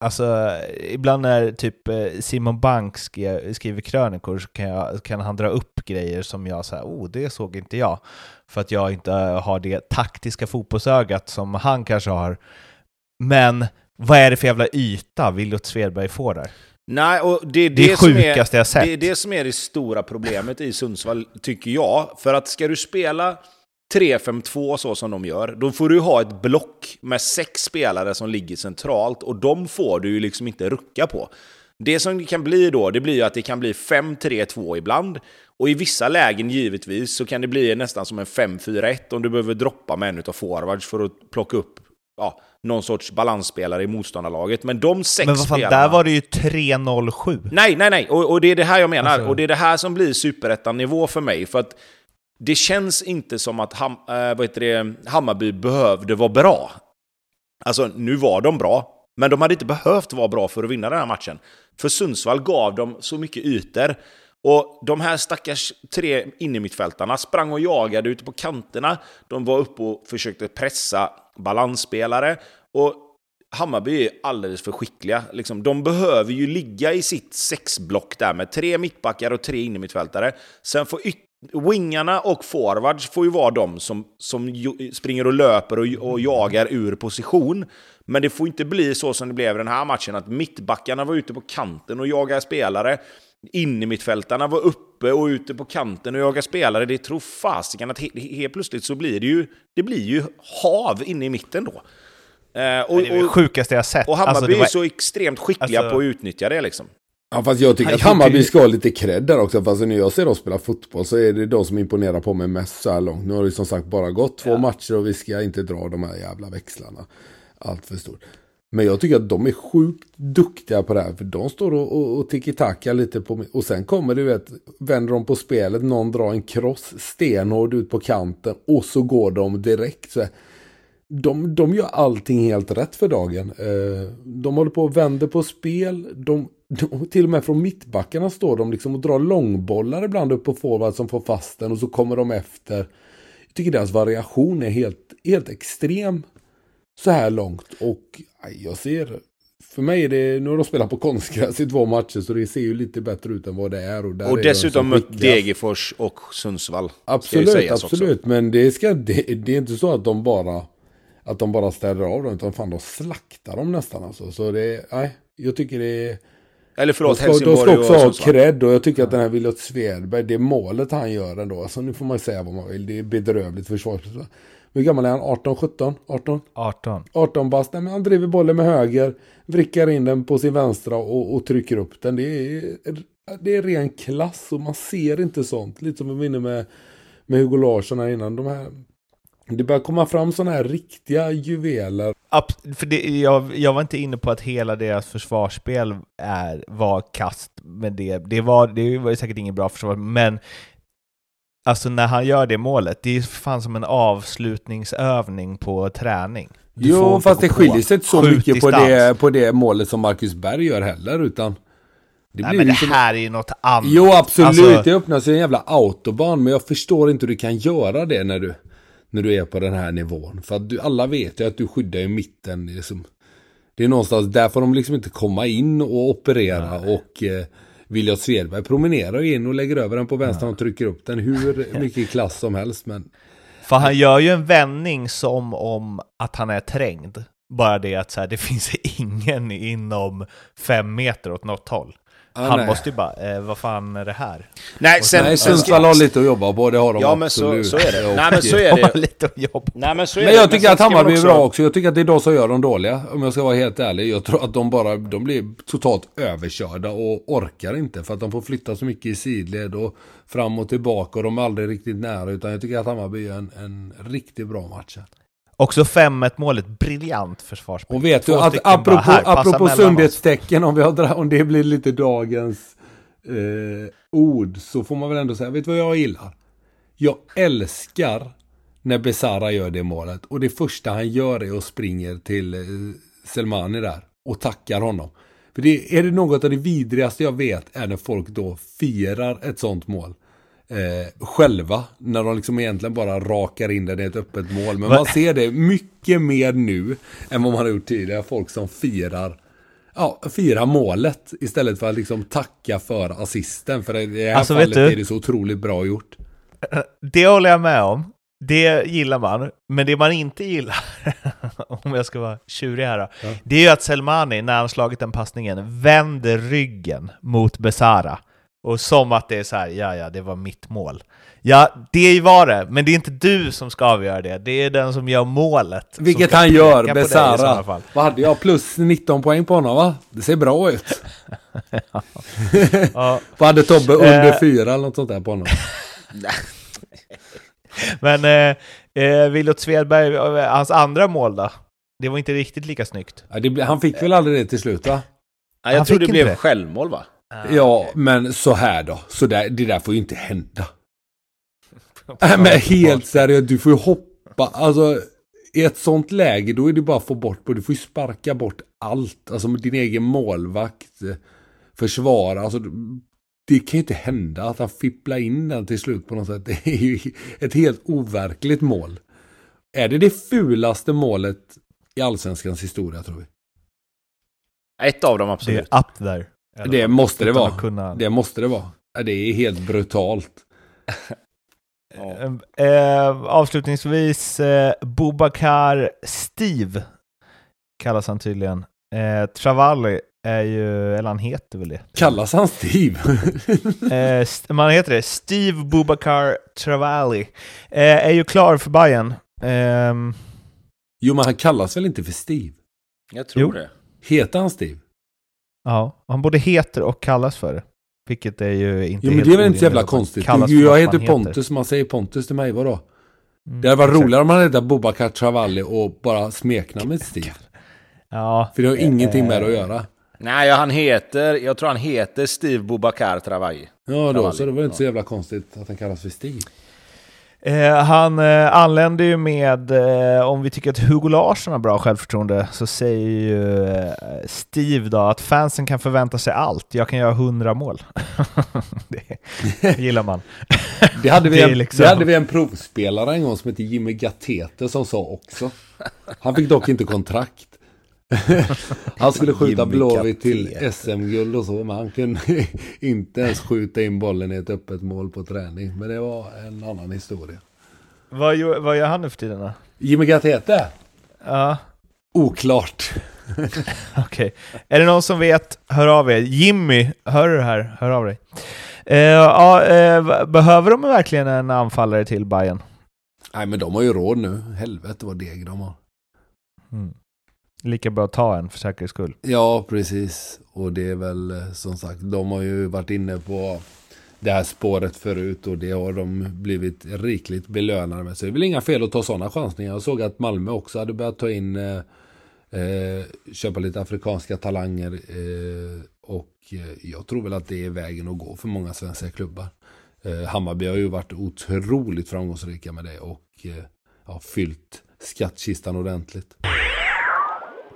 Alltså, ibland när typ eh, Simon Bank skriver krönikor så kan, jag, kan han dra upp grejer som jag säger, oh, det såg inte jag. För att jag inte har det taktiska fotbollsögat som han kanske har. Men vad är det för jävla yta Viljot Svedberg får där? Nej, och det är det, det sjukaste är, jag sett. Det är det som är det stora problemet i Sundsvall, tycker jag. För att ska du spela 3-5-2 så som de gör, då får du ha ett block med sex spelare som ligger centralt och de får du ju liksom inte rucka på. Det som det kan bli då, det blir ju att det kan bli 5-3-2 ibland. Och i vissa lägen givetvis så kan det bli nästan som en 5-4-1 om du behöver droppa med en av forwards för att plocka upp ja, någon sorts balansspelare i motståndarlaget. Men de sex Men vad fan, spelarna... där var det ju 3-0-7. Nej, nej, nej. Och, och, det är det här jag menar. Alltså... Och det är det här som blir superettan-nivå för mig. För att det känns inte som att Ham, äh, vad heter det, Hammarby behövde vara bra. Alltså, nu var de bra, men de hade inte behövt vara bra för att vinna den här matchen. För Sundsvall gav dem så mycket ytor. Och de här stackars tre innermittfältarna sprang och jagade ute på kanterna. De var uppe och försökte pressa balansspelare. Och Hammarby är alldeles för skickliga. Liksom, de behöver ju ligga i sitt sexblock där med tre mittbackar och tre innermittfältare. Sen får wingarna och forwards får ju vara de som, som springer och löper och, och jagar ur position. Men det får inte bli så som det blev i den här matchen, att mittbackarna var ute på kanten och jagade spelare. Innermittfältarna var uppe och ute på kanten och jagade spelare. Det tror fasiken att he helt plötsligt så blir det ju, det blir ju hav inne i mitten då. Eh, och, det är det sjukaste jag sett. Och Hammarby alltså, var... är så extremt skickliga alltså... på att utnyttja det liksom. Ja fast jag tycker att Hammarby ska ha lite cred där också. Fast när jag ser dem spela fotboll så är det de som imponerar på mig mest så här långt. Nu har det som sagt bara gått två ja. matcher och vi ska inte dra de här jävla växlarna. Allt för stort. Men jag tycker att de är sjukt duktiga på det här. För de står och, och, och tiki-taka lite på mig. Och sen kommer du vet, vänder de på spelet, någon drar en kross stenhård ut på kanten. Och så går de direkt. Så här. De, de gör allting helt rätt för dagen. Eh, de håller på och vänder på spel. De, till och med från mittbackarna står de liksom och drar långbollar ibland upp på forward som får fast den. Och så kommer de efter. Jag tycker deras variation är helt, helt extrem så här långt. Och jag ser, för mig är det, nu har de spelat på konstgräs i två matcher så det ser ju lite bättre ut än vad det är. Och, och dessutom mött Degerfors och Sundsvall. Absolut, absolut. Också. Men det, ska, det, det, är inte så att de bara, att de bara ställer av dem, utan fan de slaktar dem nästan alltså. Så det, nej, jag tycker det är... Eller förlåt, de ska, de ska också ha cred och jag tycker att den här Williot Svedberg, det målet han gör ändå, alltså nu får man säga vad man vill, det är bedrövligt försvarsspel. Hur gammal är han? 18, 17? 18? 18. 18 bast. Nej, men han driver bollen med höger, vrickar in den på sin vänstra och, och trycker upp den. Det är, det är ren klass och man ser inte sånt. Lite som vi var inne med, med Hugo Larsson här innan. De här, det börjar komma fram sådana här riktiga juveler. För det, jag, jag var inte inne på att hela deras försvarsspel är, var kast med det. Det var, det var säkert inget bra försvar, men Alltså när han gör det målet, det är fan som en avslutningsövning på träning. Du jo, fast det skiljer sig inte så mycket på det, på det målet som Marcus Berg gör heller, utan... Det Nej, men det här är ju något annat. Jo, absolut. Alltså... Det öppnas ju en jävla autobahn, men jag förstår inte hur du kan göra det när du, när du är på den här nivån. För att du, alla vet ju att du skyddar i mitten. Liksom. Det är någonstans, där får de liksom inte komma in och operera Nej. och... Eh, William Svedberg promenerar in och lägger över den på vänster och trycker upp den hur mycket klass som helst. Men... För han gör ju en vändning som om att han är trängd. Bara det att så här, det finns ingen inom fem meter åt något håll. Ah, han nej. måste ju bara, eh, vad fan är det här? Nej, sen, nej Sundsvall har lite att jobba på, det har de ja, absolut. men så, så är det. nej, men så är det. lite att jobba nej, men så är men jag det. tycker men att Hammarby också... är bra också. Jag tycker att det är de som gör de dåliga, om jag ska vara helt ärlig. Jag tror att de bara, de blir totalt överkörda och orkar inte. För att de får flytta så mycket i sidled och fram och tillbaka och de är aldrig riktigt nära. Utan jag tycker att Hammarby är en, en riktigt bra match. Också 5-1 målet, briljant försvarsspel. Och vet du, att apropå, här, apropå sundhetstecken, om, vi har, om det blir lite dagens eh, ord, så får man väl ändå säga, vet du vad jag gillar? Jag älskar när Besara gör det målet. Och det första han gör är att springa till eh, Selmani där och tackar honom. För det, är det något av det vidrigaste jag vet är när folk då firar ett sånt mål eh, själva. När de liksom egentligen bara rakar in den i ett öppet mål. Men man ser det mycket mer nu än vad man har gjort tidigare. Folk som firar ja, firar målet istället för att liksom tacka för assisten. För i det här alltså, fallet är det så otroligt bra gjort. Det håller jag med om. Det gillar man, men det man inte gillar, om jag ska vara tjurig här då, ja. det är ju att Selmani, när han slagit den passningen, vänder ryggen mot Besara. Och som att det är så här, ja ja, det var mitt mål. Ja, det var det, men det är inte du som ska avgöra det. Det är den som gör målet. Vilket han gör, Besara. Vad hade jag? Plus 19 poäng på honom va? Det ser bra ut. ja. Vad hade Tobbe? Under eh. fyra eller något sånt där på honom? men eh, eh, Williot Svedberg, hans andra mål då? det var inte riktigt lika snyggt. Ja, det, han fick väl aldrig det till slut va? Nej, jag tror det blev det. självmål va? Ah, ja, okay. men så här då. Så där, det där får ju inte hända. men helt seriöst, du får ju hoppa. Alltså, i ett sånt läge då är det bara att få bort på. Du får ju sparka bort allt. Alltså med din egen målvakt. Eh, försvara. Alltså, det kan ju inte hända att han fipplar in den till slut på något sätt. Det är ju ett helt overkligt mål. Är det det fulaste målet i allsvenskans historia tror vi? Ett av dem absolut. Det är up there. Det måste det vara. Kunna... Det måste det vara. Det är helt brutalt. ja. eh, avslutningsvis, eh, Bobakar Steve kallas han tydligen. Eh, Travalli är ju, eller han heter väl det? Kallas han Steve? eh, man heter det. Steve Bubakar Travalli. Eh, är ju klar för Bayern. Eh, jo, men han kallas väl inte för Steve? Jag tror jo. det. Heter han Steve? Ja, han både heter och kallas för det. Vilket är ju inte Jo, men det är väl inte så jävla konstigt. Jag heter Pontus, man säger Pontus till mig, vadå? Mm, det hade varit roligare om han hette Bobakar Travalli och bara smeknamnet Steve. Ja. För det har ingenting med det att göra. Nej, han heter, jag tror han heter Steve Bobakar Travalli. Ja, då, så det var inte så jävla konstigt att han kallas för Steve. Eh, han eh, anländer ju med, eh, om vi tycker att Hugo Larsson har bra självförtroende, så säger ju eh, Steve då att fansen kan förvänta sig allt. Jag kan göra hundra mål. det gillar man. det, hade vi en, det, liksom... det hade vi en provspelare en gång som hette Jimmy Gatete som sa också. Han fick dock inte kontrakt. Han skulle skjuta Blåvitt till SM-guld och så, men han kunde inte ens skjuta in bollen i ett öppet mål på träning. Men det var en annan historia. Vad gör, vad gör han nu för tiden då? Jimmy Gatete? Ja. Oklart. Okej. Okay. Är det någon som vet, hör av er. Jimmy, hör du det här? Hör av dig. Uh, ja, uh, behöver de verkligen en anfallare till Bayern? Nej, men de har ju råd nu. Helvete vad deg de har. Mm. Lika bra att ta en för säkerhets skull. Ja, precis. Och det är väl eh, som sagt, de har ju varit inne på det här spåret förut och det har de blivit rikligt belönade med. Så det är väl inga fel att ta sådana chansningar. Jag såg att Malmö också hade börjat ta in, eh, eh köpa lite afrikanska talanger. Eh, och eh, jag tror väl att det är vägen att gå för många svenska klubbar. Eh, Hammarby har ju varit otroligt framgångsrika med det och ja, fyllt skattkistan ordentligt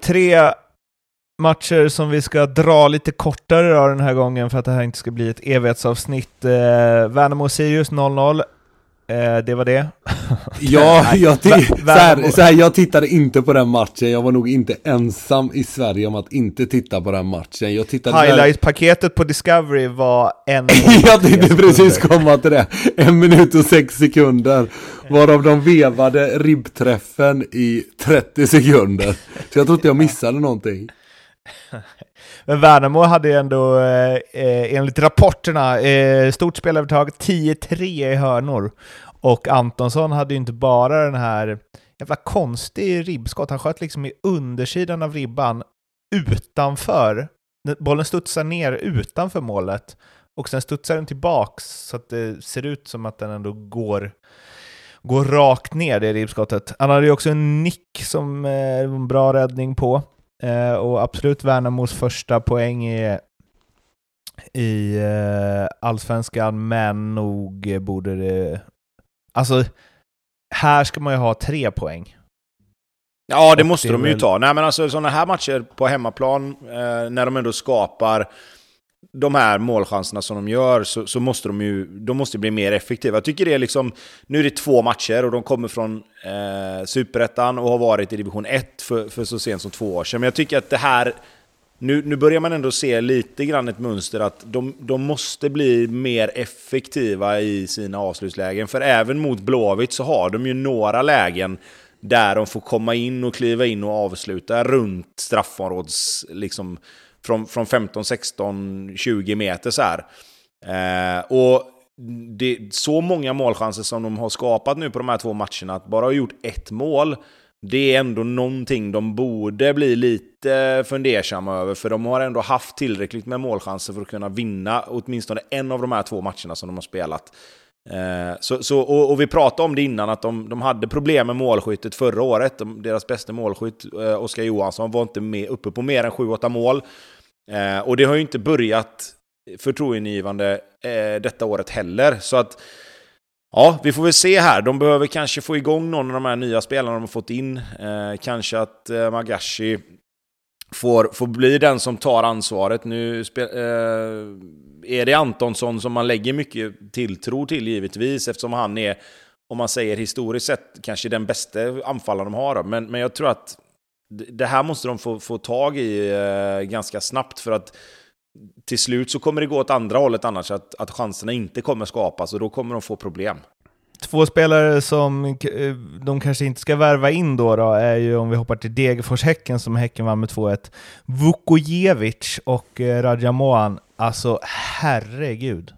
tre matcher som vi ska dra lite kortare av den här gången för att det här inte ska bli ett evighetsavsnitt. Eh, Värnamo-Sirius 0-0. Eh, det var det. ja, jag, så här, så här, jag tittade inte på den matchen. Jag var nog inte ensam i Sverige om att inte titta på den matchen. Jag Highlight-paketet på Discovery var en Jag tänkte precis komma till det. En minut och sex sekunder. Varav de vevade ribbträffen i 30 sekunder. Så jag tror inte jag missade någonting. Men Värnamo hade ju ändå, eh, eh enligt rapporterna, eh, stort spelövertag, 10-3 i hörnor. Och Antonsson hade ju inte bara den här jävla konstig ribbskott, han sköt liksom i undersidan av ribban utanför. Bollen studsar ner utanför målet och sen studsar den tillbaks så att det ser ut som att den ändå går, går rakt ner, det ribbskottet. Han hade ju också en nick som eh, en bra räddning på. Eh, och absolut Värnamos första poäng i, i eh, allsvenskan, men nog borde det... Alltså, här ska man ju ha tre poäng. Ja, det och måste det de ju väl... ta. Nej, men alltså sådana här matcher på hemmaplan, eh, när de ändå skapar de här målchanserna som de gör så, så, måste de ju de måste bli mer effektiva. Jag tycker det är liksom, nu är det två matcher och de kommer från eh, Superettan och har varit i division 1 för, för så sent som två år sedan. Men jag tycker att det här, nu, nu börjar man ändå se lite grann ett mönster att de, de måste bli mer effektiva i sina avslutslägen. För även mot Blåvitt så har de ju några lägen där de får komma in och kliva in och avsluta runt straffområds... Liksom, från, från 15, 16, 20 meter så här. Eh, och det, så många målchanser som de har skapat nu på de här två matcherna, att bara ha gjort ett mål, det är ändå någonting de borde bli lite fundersamma över, för de har ändå haft tillräckligt med målchanser för att kunna vinna åtminstone en av de här två matcherna som de har spelat. Eh, så, så, och, och, vi pratade om det innan, att de, de hade problem med målskyttet förra året. De, deras bästa målskytt, eh, Oskar Johansson, var inte med, uppe på mer än 7-8 mål. Eh, och det har ju inte börjat förtroendeingivande eh, detta året heller. Så att, ja, vi får väl se här. De behöver kanske få igång någon av de här nya spelarna de har fått in. Eh, kanske att eh, Magashi får, får bli den som tar ansvaret. Nu spel, eh, är det Antonsson som man lägger mycket tilltro till givetvis, eftersom han är, om man säger historiskt sett, kanske den bästa anfallaren de har. Men, men jag tror att det här måste de få, få tag i eh, ganska snabbt för att till slut så kommer det gå åt andra hållet annars, att, att chanserna inte kommer skapas och då kommer de få problem. Två spelare som eh, de kanske inte ska värva in då, då är ju om vi hoppar till Degerfors-Häcken som Häcken vann med 2-1. Vukojevic och eh, Rajamoan, alltså herregud.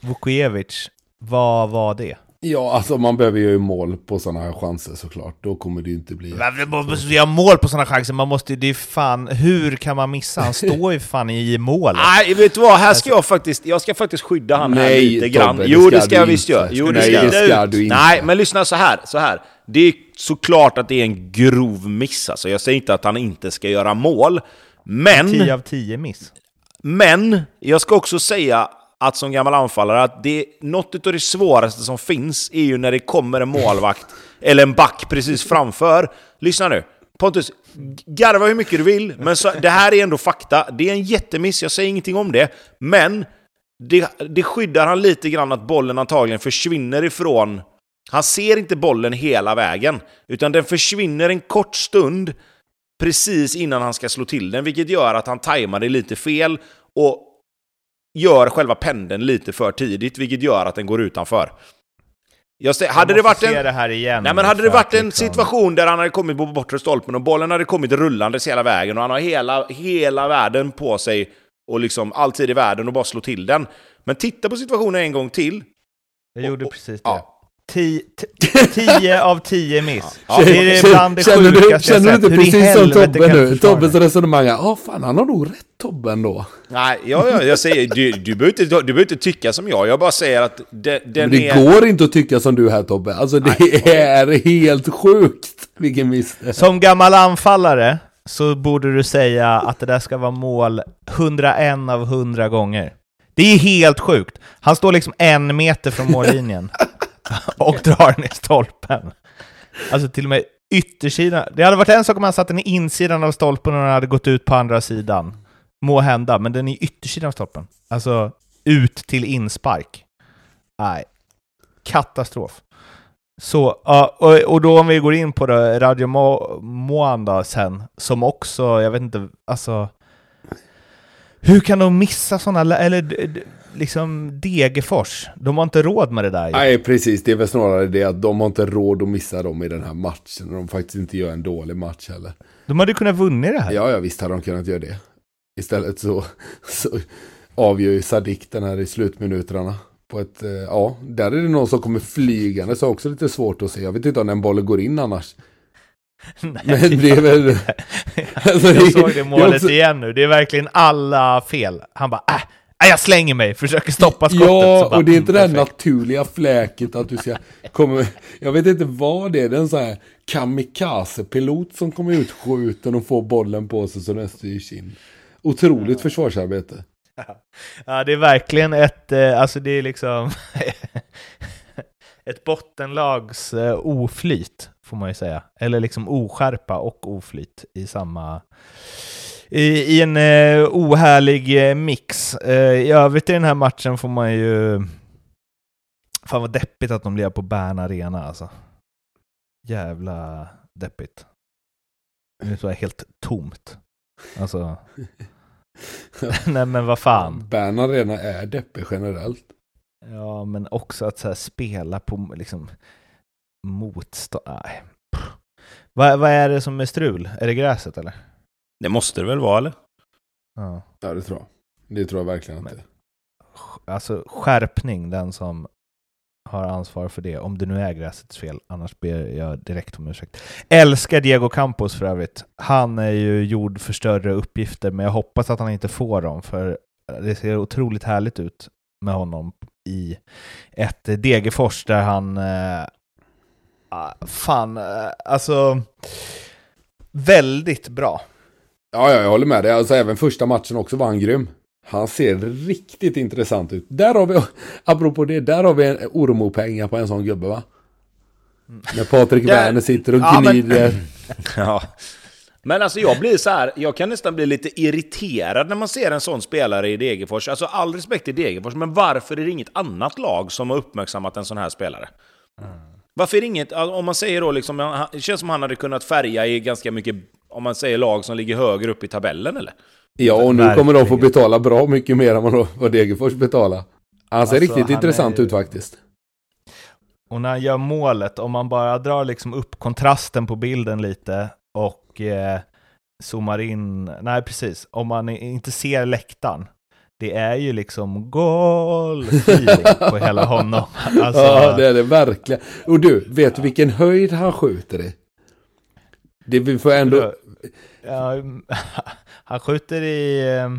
Vukojevic, vad var det? Ja, alltså man behöver ju mål på sådana här chanser såklart. Då kommer det ju inte bli... Man måste göra mål på sådana chanser, man måste det är fan, hur kan man missa? Han står ju fan i målet. Nej, vet du vad? Här ska jag faktiskt, jag ska faktiskt skydda han Nej, här lite grann. Tobbe, jo, det ska jag visst göra. Jo, det Nej, ska, det ska du inte. Nej, men lyssna så här, så här. Det är såklart att det är en grov miss alltså. Jag säger inte att han inte ska göra mål, men... 10 av 10 miss. Men, jag ska också säga att som gammal anfallare, att det, något av det svåraste som finns är ju när det kommer en målvakt eller en back precis framför. Lyssna nu. Pontus, garva hur mycket du vill, men så, det här är ändå fakta. Det är en jättemiss, jag säger ingenting om det. Men det, det skyddar han lite grann att bollen antagligen försvinner ifrån... Han ser inte bollen hela vägen, utan den försvinner en kort stund precis innan han ska slå till den, vilket gör att han tajmar det lite fel. Och gör själva pendeln lite för tidigt, vilket gör att den går utanför. Jag säger, hade det varit en... det här igen. Nej, men hade det varit en liksom- situation där han hade kommit på bortre stolpen och bollen hade kommit rullandes hela vägen och han har hela, hela världen på sig och liksom alltid i världen och bara slå till den. Men titta på situationen en gång till. Jag gjorde Och- och- precis det. ja. 10 av 10 miss. Ja, det är bland det känner du, sjukaste jag känner du inte precis som Tobbe du nu? Tobbes det? resonemang är, ja fan han har nog rätt Tobbe ändå. Nej, ja, ja, jag säger, du, du, behöver inte, du behöver inte tycka som jag, jag bara säger att de, den Men det är... går inte att tycka som du här Tobbe. Alltså det är helt sjukt vilken miss det. Som gammal anfallare så borde du säga att det där ska vara mål 101 av 100 gånger. Det är helt sjukt. Han står liksom en meter från mållinjen och drar den i stolpen. Alltså till och med yttersidan. Det hade varit en sak om han satt den i insidan av stolpen och den hade gått ut på andra sidan. Må hända, men den är i yttersidan av stolpen. Alltså ut till inspark. Nej, katastrof. Så, och, och då om vi går in på det, Radio Mo- Moan då sen, som också, jag vet inte, alltså... Hur kan de missa sådana, eller liksom Degerfors? De har inte råd med det där ju. Nej precis, det är väl snarare det att de har inte råd att missa dem i den här matchen. Och de faktiskt inte gör en dålig match heller. De hade kunnat vunnit det här. Ja, ja visst hade de kunnat göra det. Istället så, så avgör ju Sadik den här i slutminuterna. På ett, eh, ja, där är det någon som kommer flygande så också lite svårt att se. Jag vet inte om den bollen går in annars. Nej, Men det är väl... Alltså, jag såg det målet också- igen nu, det är verkligen alla fel. Han bara äh, jag slänger mig, försöker stoppa skottet. Ja, bara, och det är inte det här naturliga fläket att du ska komma... Jag vet inte vad det är. Det är en sån här kamikaze-pilot som kommer utskjuten och får bollen på sig så den styrs in. Otroligt försvarsarbete. Ja, det är verkligen ett, eh, alltså det är liksom ett bottenlags eh, oflyt, får man ju säga. Eller liksom oskärpa och oflyt i samma... I, i en eh, ohärlig eh, mix. Eh, I övrigt i den här matchen får man ju... Fan vad deppigt att de blev på Bern Arena alltså. Jävla deppigt. Det är här helt tomt. Alltså... Nej men vad fan. Bern Arena är deppig generellt. Ja, men också att så här spela på liksom motstånd. Nej. Vad, vad är det som är strul? Är det gräset eller? Det måste det väl vara, eller? Ja. Ja, det tror jag. Det tror jag verkligen att det är. Alltså skärpning, den som har ansvar för det, om det nu är gräsets fel. Annars ber jag direkt om ursäkt. Älskar Diego Campos för övrigt. Han är ju gjord för större uppgifter, men jag hoppas att han inte får dem, för det ser otroligt härligt ut med honom i ett Degerfors där han... Eh, ah, fan, eh, alltså... Väldigt bra. Ja, ja, jag håller med dig. Alltså även första matchen också var han grym. Han ser riktigt intressant ut. Där har vi, apropå det, där har vi en Ormo-pengar på en sån gubbe va? När Patrik Werner sitter och gnider. Men, ja. men alltså jag blir så här, jag kan nästan bli lite irriterad när man ser en sån spelare i Degerfors. Alltså all respekt till Degerfors, men varför är det inget annat lag som har uppmärksammat en sån här spelare? Mm. Varför är det inget, om man säger då liksom, det känns som han hade kunnat färga i ganska mycket, om man säger lag som ligger högre upp i tabellen eller? Ja, och nu kommer de få betala bra mycket mer än vad Degerfors betalar. Han ser alltså, riktigt han intressant är... ut faktiskt. Och när han gör målet, om man bara drar liksom upp kontrasten på bilden lite och eh, zoomar in, nej precis, om man inte ser läktaren, det är ju liksom goal på hela honom. Alltså... Ja, det är det verkligen. Och du, vet du vilken höjd han skjuter i? Det vi får ändå... Ja, han skjuter i... Eh,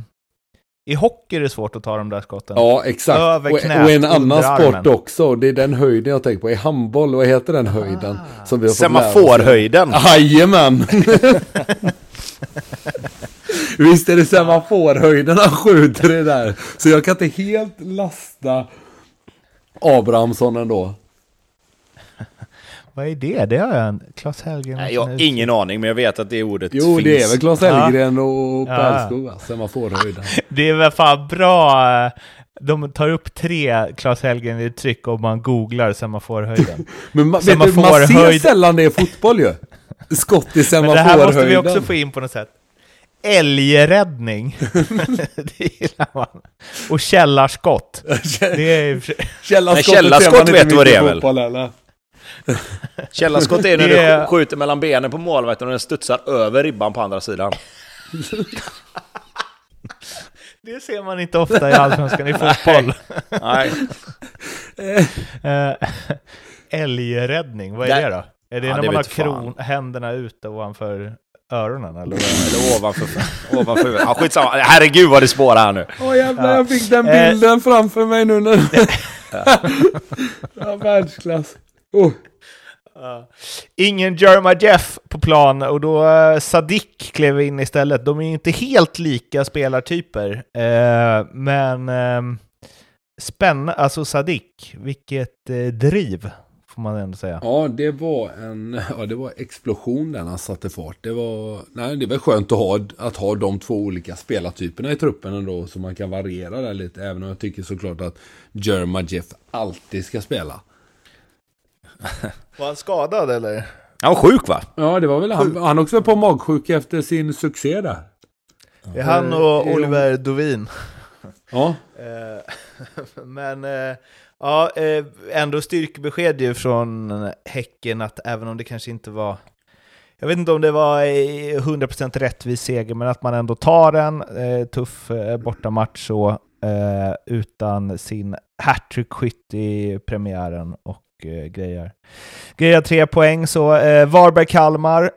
I hockey är det svårt att ta de där skotten. Ja, exakt. Över knät, och, en annan sport också. Det är den höjden jag tänker på. I handboll, vad heter den höjden? Ah. Som vi har Semaforhöjden. Jajamän! Visst är det semaforhöjden han skjuter det där. Så jag kan inte helt lasta Abrahamsson ändå. Vad är det? Det har jag Klas Hellgren. Nej, jag har ingen aning, men jag vet att det ordet jo, finns. Jo, det är väl Klas Hellgren ja. och Pärlskog, ja. semaforhöjden. det är väl fan bra. Eh, de tar upp tre Klas Hellgren i tryck om man googlar semaforhöjden. men man, vet du, man ser sällan det i fotboll ju. Skott i semaforhöjden. det här måste vi också få in på något sätt. Älgräddning. det gillar man. Och källarskott. det är... Källarskott, Nej, källarskott vet du vad det är väl? Källarskott är när du skjuter mellan benen på målvakten och den studsar över ribban på andra sidan. Det ser man inte ofta i Allsvenskan i fotboll. Nej. Eh, älgräddning, vad är det då? Är det ja, när det man har kron, händerna ute ovanför öronen eller? eller ovanför, ovanför Ja, skitsamma. Herregud vad det spårar här nu. Åh jävlar, ja. jag fick den bilden eh. framför mig nu. När... ja, världsklass. Oh. Uh, ingen Jerma Jeff på plan och då uh, Sadik klev in istället. De är inte helt lika spelartyper, uh, men uh, spännande. Alltså Sadik, vilket uh, driv får man ändå säga. Ja, det var en ja, det var explosion där han satte fart. Det var, nej, det var skönt att ha, att ha de två olika spelartyperna i truppen ändå, så man kan variera det lite. Även om jag tycker såklart att Jerma Jeff alltid ska spela. Var han skadad eller? Han var sjuk va? Ja, det var väl han. Han också på magsjuka efter sin succé där. Det är han och Oliver Dovin. Ja. Eh, men eh, ja, eh, ändå styrkebesked ju från Häcken att även om det kanske inte var jag vet inte om det var 100% rättvis seger, men att man ändå tar en tuff bortamatch så, utan sin hattrick-skytt i premiären och eh, grejer. Grejer tre poäng så. Eh, Varberg-Kalmar.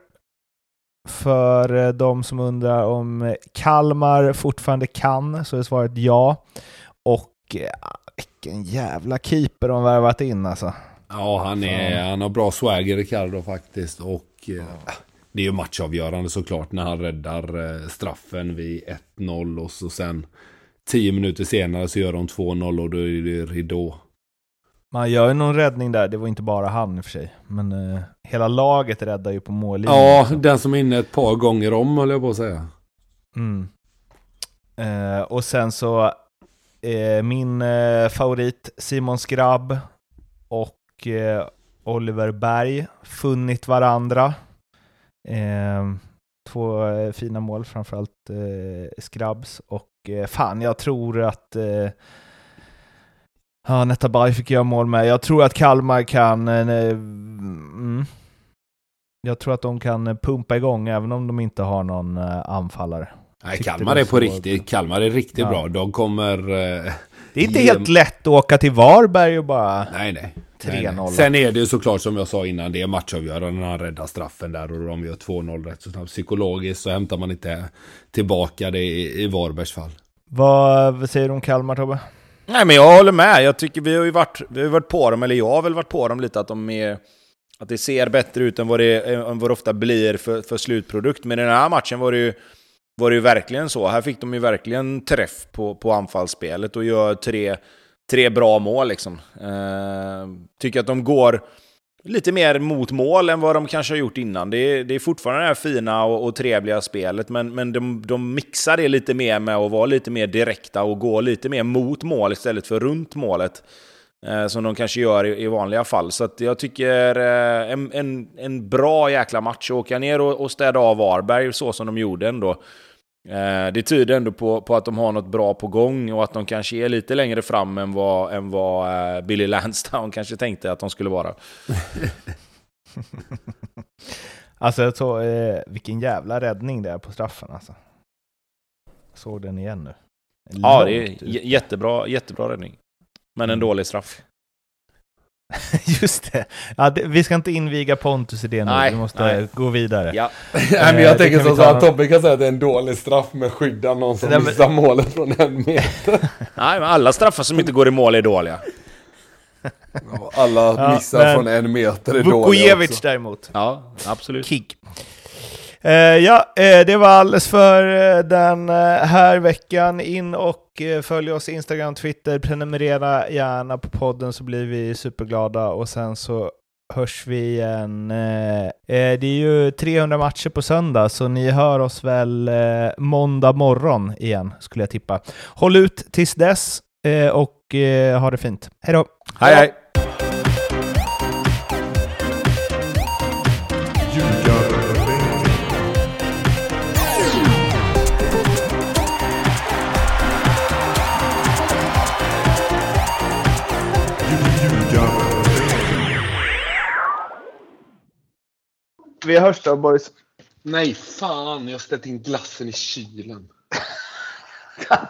För eh, de som undrar om Kalmar fortfarande kan så är svaret ja. Och eh, vilken jävla keeper de värvat in alltså. Ja, han, är, han har bra swagger Ricardo faktiskt. Och eh, det är ju matchavgörande såklart när han räddar eh, straffen vid 1-0 och så sen 10 minuter senare så gör de 2-0 och då är det ridå. Man gör ju någon räddning där, det var inte bara han i och för sig. Men eh, hela laget räddar ju på mållinjen. Ja, liksom. den som är inne ett par gånger om höll jag på att säga. Mm. Eh, och sen så, eh, min eh, favorit Simon Skrabb och eh, Oliver Berg, funnit varandra. Eh, två fina mål, framförallt Skrabbs. Och fan, jag tror att Ja, Netabay fick göra mål med. Jag tror att Kalmar kan... Eh, mm, jag tror att de kan pumpa igång även om de inte har någon eh, anfallare. Nej, Kalmar är på riktigt. Kalmar är riktigt ja. bra. De kommer... Eh, det är inte ge... helt lätt att åka till Varberg och bara... Nej, nej. 3-0. Sen är det ju såklart som jag sa innan, det är matchavgörande när han räddar straffen där och de gör 2-0 rätt så snabbt. Psykologiskt så hämtar man inte tillbaka det i, i Varbergs fall. Vad säger du om Kalmar Tobbe? Nej, men jag håller med. Jag tycker vi har ju varit, vi har varit på dem, eller jag har väl varit på dem lite, att de är... Att det ser bättre ut än vad det, än vad det ofta blir för, för slutprodukt. Men i den här matchen var det ju, var det ju verkligen så. Här fick de ju verkligen träff på, på anfallsspelet och gör tre, tre bra mål. Liksom. Eh, tycker att de går lite mer mot mål än vad de kanske har gjort innan. Det är, det är fortfarande det här fina och, och trevliga spelet, men, men de, de mixar det lite mer med att vara lite mer direkta och gå lite mer mot mål istället för runt målet. Eh, som de kanske gör i, i vanliga fall. Så jag tycker eh, en, en, en bra jäkla match. Åka ner och, och städa av Varberg så som de gjorde ändå. Eh, det tyder ändå på, på att de har något bra på gång och att de kanske är lite längre fram än vad, än vad eh, Billy Lansdown kanske tänkte att de skulle vara. alltså jag såg, eh, vilken jävla räddning det är på straffen alltså. Såg den igen nu. Långt ja, det är jättebra, jättebra räddning. Men en mm. dålig straff. Just det. Ja, det. Vi ska inte inviga Pontus i det nu, nej, vi måste nej. gå vidare. Ja. nej, men jag eh, tänker så, så att Tobbe kan säga att det är en dålig straff med skydda någon som missar målet från en meter. nej, men alla straffar som inte går i mål är dåliga. alla missar ja, från en meter är dåliga Vukojevic däremot. Ja, absolut. Kick. Eh, ja, eh, det var alldeles för eh, den här veckan. In och följ oss Instagram, Twitter, prenumerera gärna på podden så blir vi superglada och sen så hörs vi igen. det är ju 300 matcher på söndag, så ni hör oss väl måndag morgon igen, skulle jag tippa. Håll ut tills dess och ha det fint. Hej då! Hej hej! Vi hörs då boys. Nej, fan. Jag har ställt in glassen i kylen.